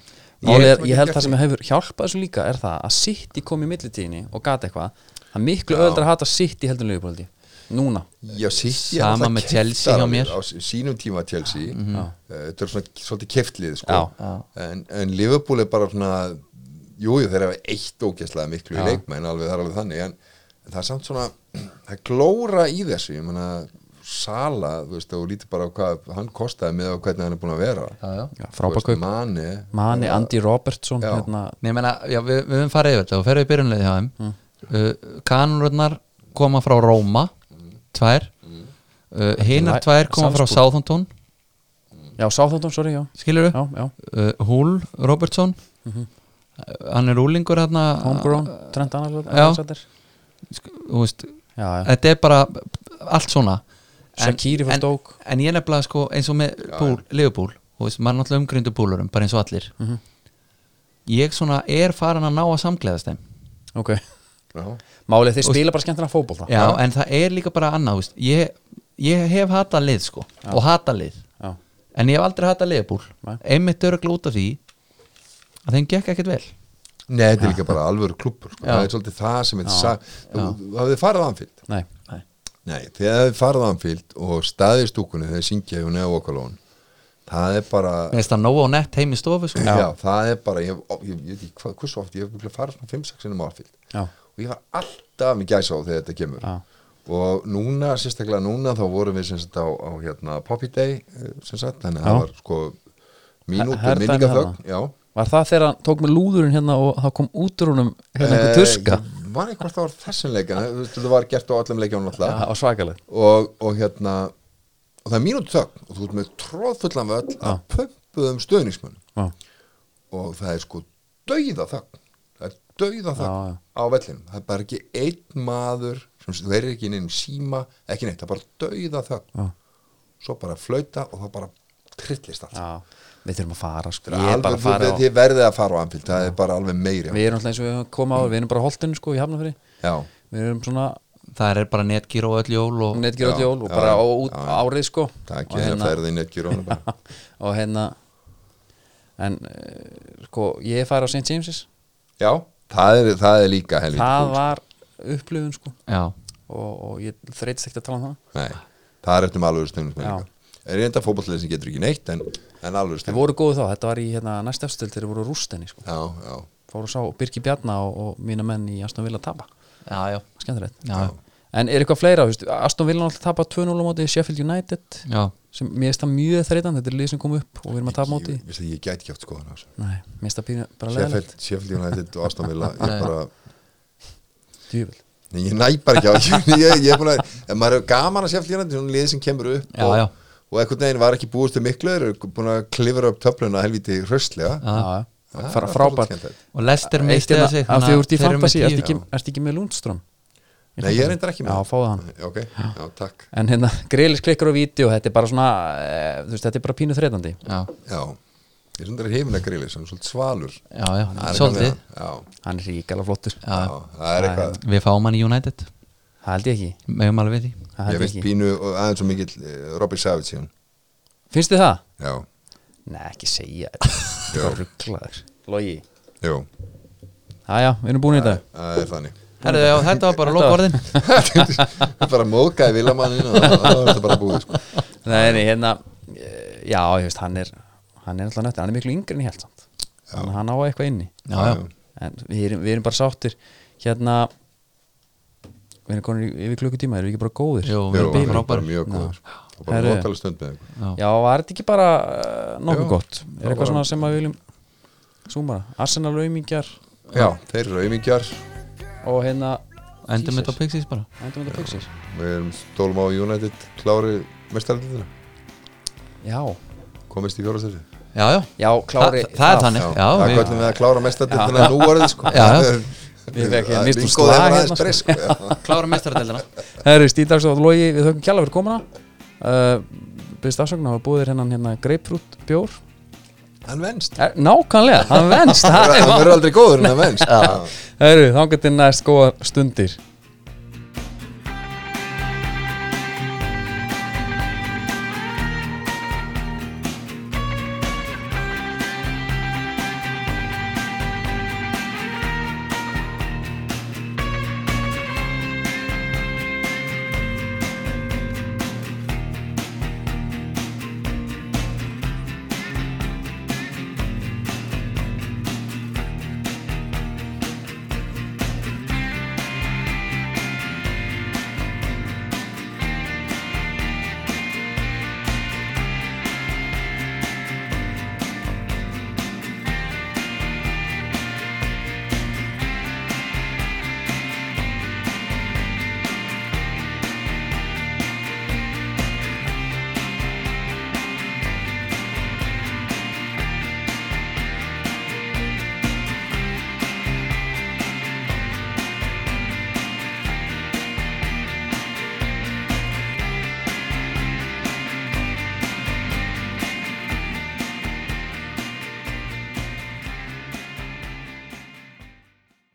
Ég- er, ég held það sem hefur hjálpað þessu líka er það að City kom í millitíðinni og gata eitthvað. Það er miklu öðvöldar að hata City heldur en Liverpool núna. Já, City Sama með Chelsea hjá mér. á sínum tíma Chelsea. Mhm. Eh, þetta er svona svolítið keftlið sko. En, en Liverpool er bara svona jújú þeir hafa eitt ógæslega miklu í Já. leikmenn alveg það er alveg þannig en, en það er samt svona það glóra í þessu ég meina Sala, þú veist, og lítið bara á hvað hann kostaði með og hvernig hann er búin að vera. Já, já. Frábær kaup. Mani, Mani, bara- Andy Robertson hérna, Nei, ég meina, já, við, við höfum farið yfir þetta og ferðið í byrjunleiði hjá þeim. Mm. uh, Kanurnar koma frá Róma tvær. Uh, hinar Læ- tvær koma frá Salzburg. Southampton. Já, Southampton, sorry, já. Skilur já, uh, Hull Robertson hann er úlingur hérna Homegrown, Trent. Alexander þú veist, Já, já, þetta er bara allt svona. En- en- en ég nefnilega sko eins og með búl, Liverpool þú veist, maður er náttúrulega umgrindu búlurum bara eins og allir. Mhm. ég svona er farin að ná að samgleðast þeim. Ok, Já, málið þeir spila bara skemmtina fótbolta. Já, en það er líka bara annað þú veist, ég, ég hef hatað lið sko og hatað lið. Já, en ég hef aldrei hatað Liverpool. Nei. einmitt öruglega út af því að þeim gekk ekkert vel Nei, þetta er líka bara alvöru klubbur sko. Já. Það er svolítið það sem þetta Já. sa Þú þú hafið farið anfíld nei, Nei, þegar þið farið anfíld og staðið stúkunni þegar syngja hjá neovokalón Það er bara Mér finnst það nóg og nett heim í stofu sko. já. það er bara Ég, veit ekki hvað, hversu oft Ég hef örugglega farið svona 5-6 sinni anfíld já, og ég var alltaf með gæsa á þegar þetta kemur Já. og núna, sérstaklega núna þá vorum við sem sagt á, á hérna Poppy Day eh, sem sagt, þannig að Já. það var sko mínútu Her- minningaþögn herðan já Var það þegar hann tók með lúðurinn hérna og það kom út úr honum hérna einhver tuska? Eh, ég man ekki hvort það var þessum leikin það var gert á öllum leikjónum Já, alltaf og svakaleg og, og hérna og það er mínútu þögn og þú ert með tróðfullan völl að pumpuðum stöðningsmunum Já, og það er sko dauða þögn það er dauða þögn á vellinum. Það er bara ekki einn maður sem er ekki inn í síma ekki neitt, það er bara dauða þögn. Svo bara flauta og það bara trillist allt. Já Við þurfum að fara sko. Ég er bara að fara á þið verðið að fara á anfíld það er bara alveg meiri Við erum alltaf eins og við komið á Við erum bara á holtinu sko í Hafnafri já, Við erum svona það er bara netgír og öll jól og netgjur Já, öll jól og bara á út árið sko. Það er Og ekki hérna ferðin ekki rónu bara og hérna en uh, sko ég fær á St. James's. Já, það er, það er líka helvítið það kúl. var upplifun sko. Já, og, og ég þreytist ekkert að tala um það. Nei, það er eftir stundum Já. er reynda fótballið sem getur ekki neitt en, en alveg þeir stundum voru góðu þá, þetta var í hérna, næst efstöld þeir voru á rústenni sko. já, já, fóru að sá Birki Bjarna og, og mína menn í Aston Villa tapa, já, já, skemmtilegt. Já, en er eitthvað fleira, þú veist, Aston Villa alltaf tapa 2-0 á móti Sheffield United já. sem mér finnst það mjög þreytan, þetta er lið sem kom upp og við erum að tapa móti. Ég, ég gæti ekki átt skoðan það Sheffield, Sheffield United og Aston Villa ég bara, djúvel nei, ég næ bara ekki á ég, ég, ég er búin að, ef maður er gaman að Sheffield United hún er lið sem kemur upp Já, og, já. Og einhvern veginn var ekki búist til miklu þeir eru búin að klifra upp töfluna helviti já, fara er frábært. og Lester Eitt mistiða hérna, sig af því þú ert í tíu. ertu ekki, ekki með Lundström? Nei, ég er reyndar ekki með. Já, fáðu hann. Ok, já, takk. En hérna, greilis klikkar á vídeo Þetta er bara svona, e, þú veist, þetta er bara pínu þreytandi. Já, Já, ég er svona hefina grilli sem er svolítið svalur. Já, já, er svolítið. Hann er ríkala flottur. Já. já, það er eitthvað við fáum hann í United Það held ég ekki. Meðum alveg við því. Ég veist ekki. Pínu og aðeins svo mikill eh, Robbie Savage síðan Finnst þið það? Já, Nei, ekki segja. Þetta Já. Rugglaður Logi. Jú, Jæja, við erum búin í þetta. Það er þannig. Herðu, já, þetta var bara lokaorðin. Er bara móðgæði vilamannin og það er þetta bara búið sko. Nei, nei, hérna eh, Já, ég veist, hann er Hann er alltaf nöttur, hann er miklu yngri en ég held samt. Þannig að hann á eitthvað inni. Já, já, En við erum, við erum bara sáttir. Hérna Við erum konur yfir klukkutíma, erum við ekki bara góðir? Jú, við erum það er bara mjög góður og bara notalega stund með ykkur. Já. Var þetta ekki bara uh, nokkuð gott? Er Það eitthvað svona sem að við viljum Súmara, Arsenal aumingjar Já, þeir eru aumingjar og hérna endur með þetta Pixies bara. Endur með þetta Pixis Við erum stólum á United klári mestaraldina Já, komist í fjórastæri já, já, já, klári Þa, það er þannig. Já, það við, kvöldum við að klára mestaraldina nú orðið sko. Já, já. Við Það- mistum Bingo, slag það hérna, klára mestaradeldina Herri, Stíðdags og Logi, við þökkum kjalla fyrir komuna. Uh, Byrðist afsökun að hafa búið þér hennan hérna Grapefruit bjór. Hann venst. Er, Nákvæmlega, hann venst. Það er Hann verður aldrei góður en hann venst. Já. Herri, þá getur næst góða stundir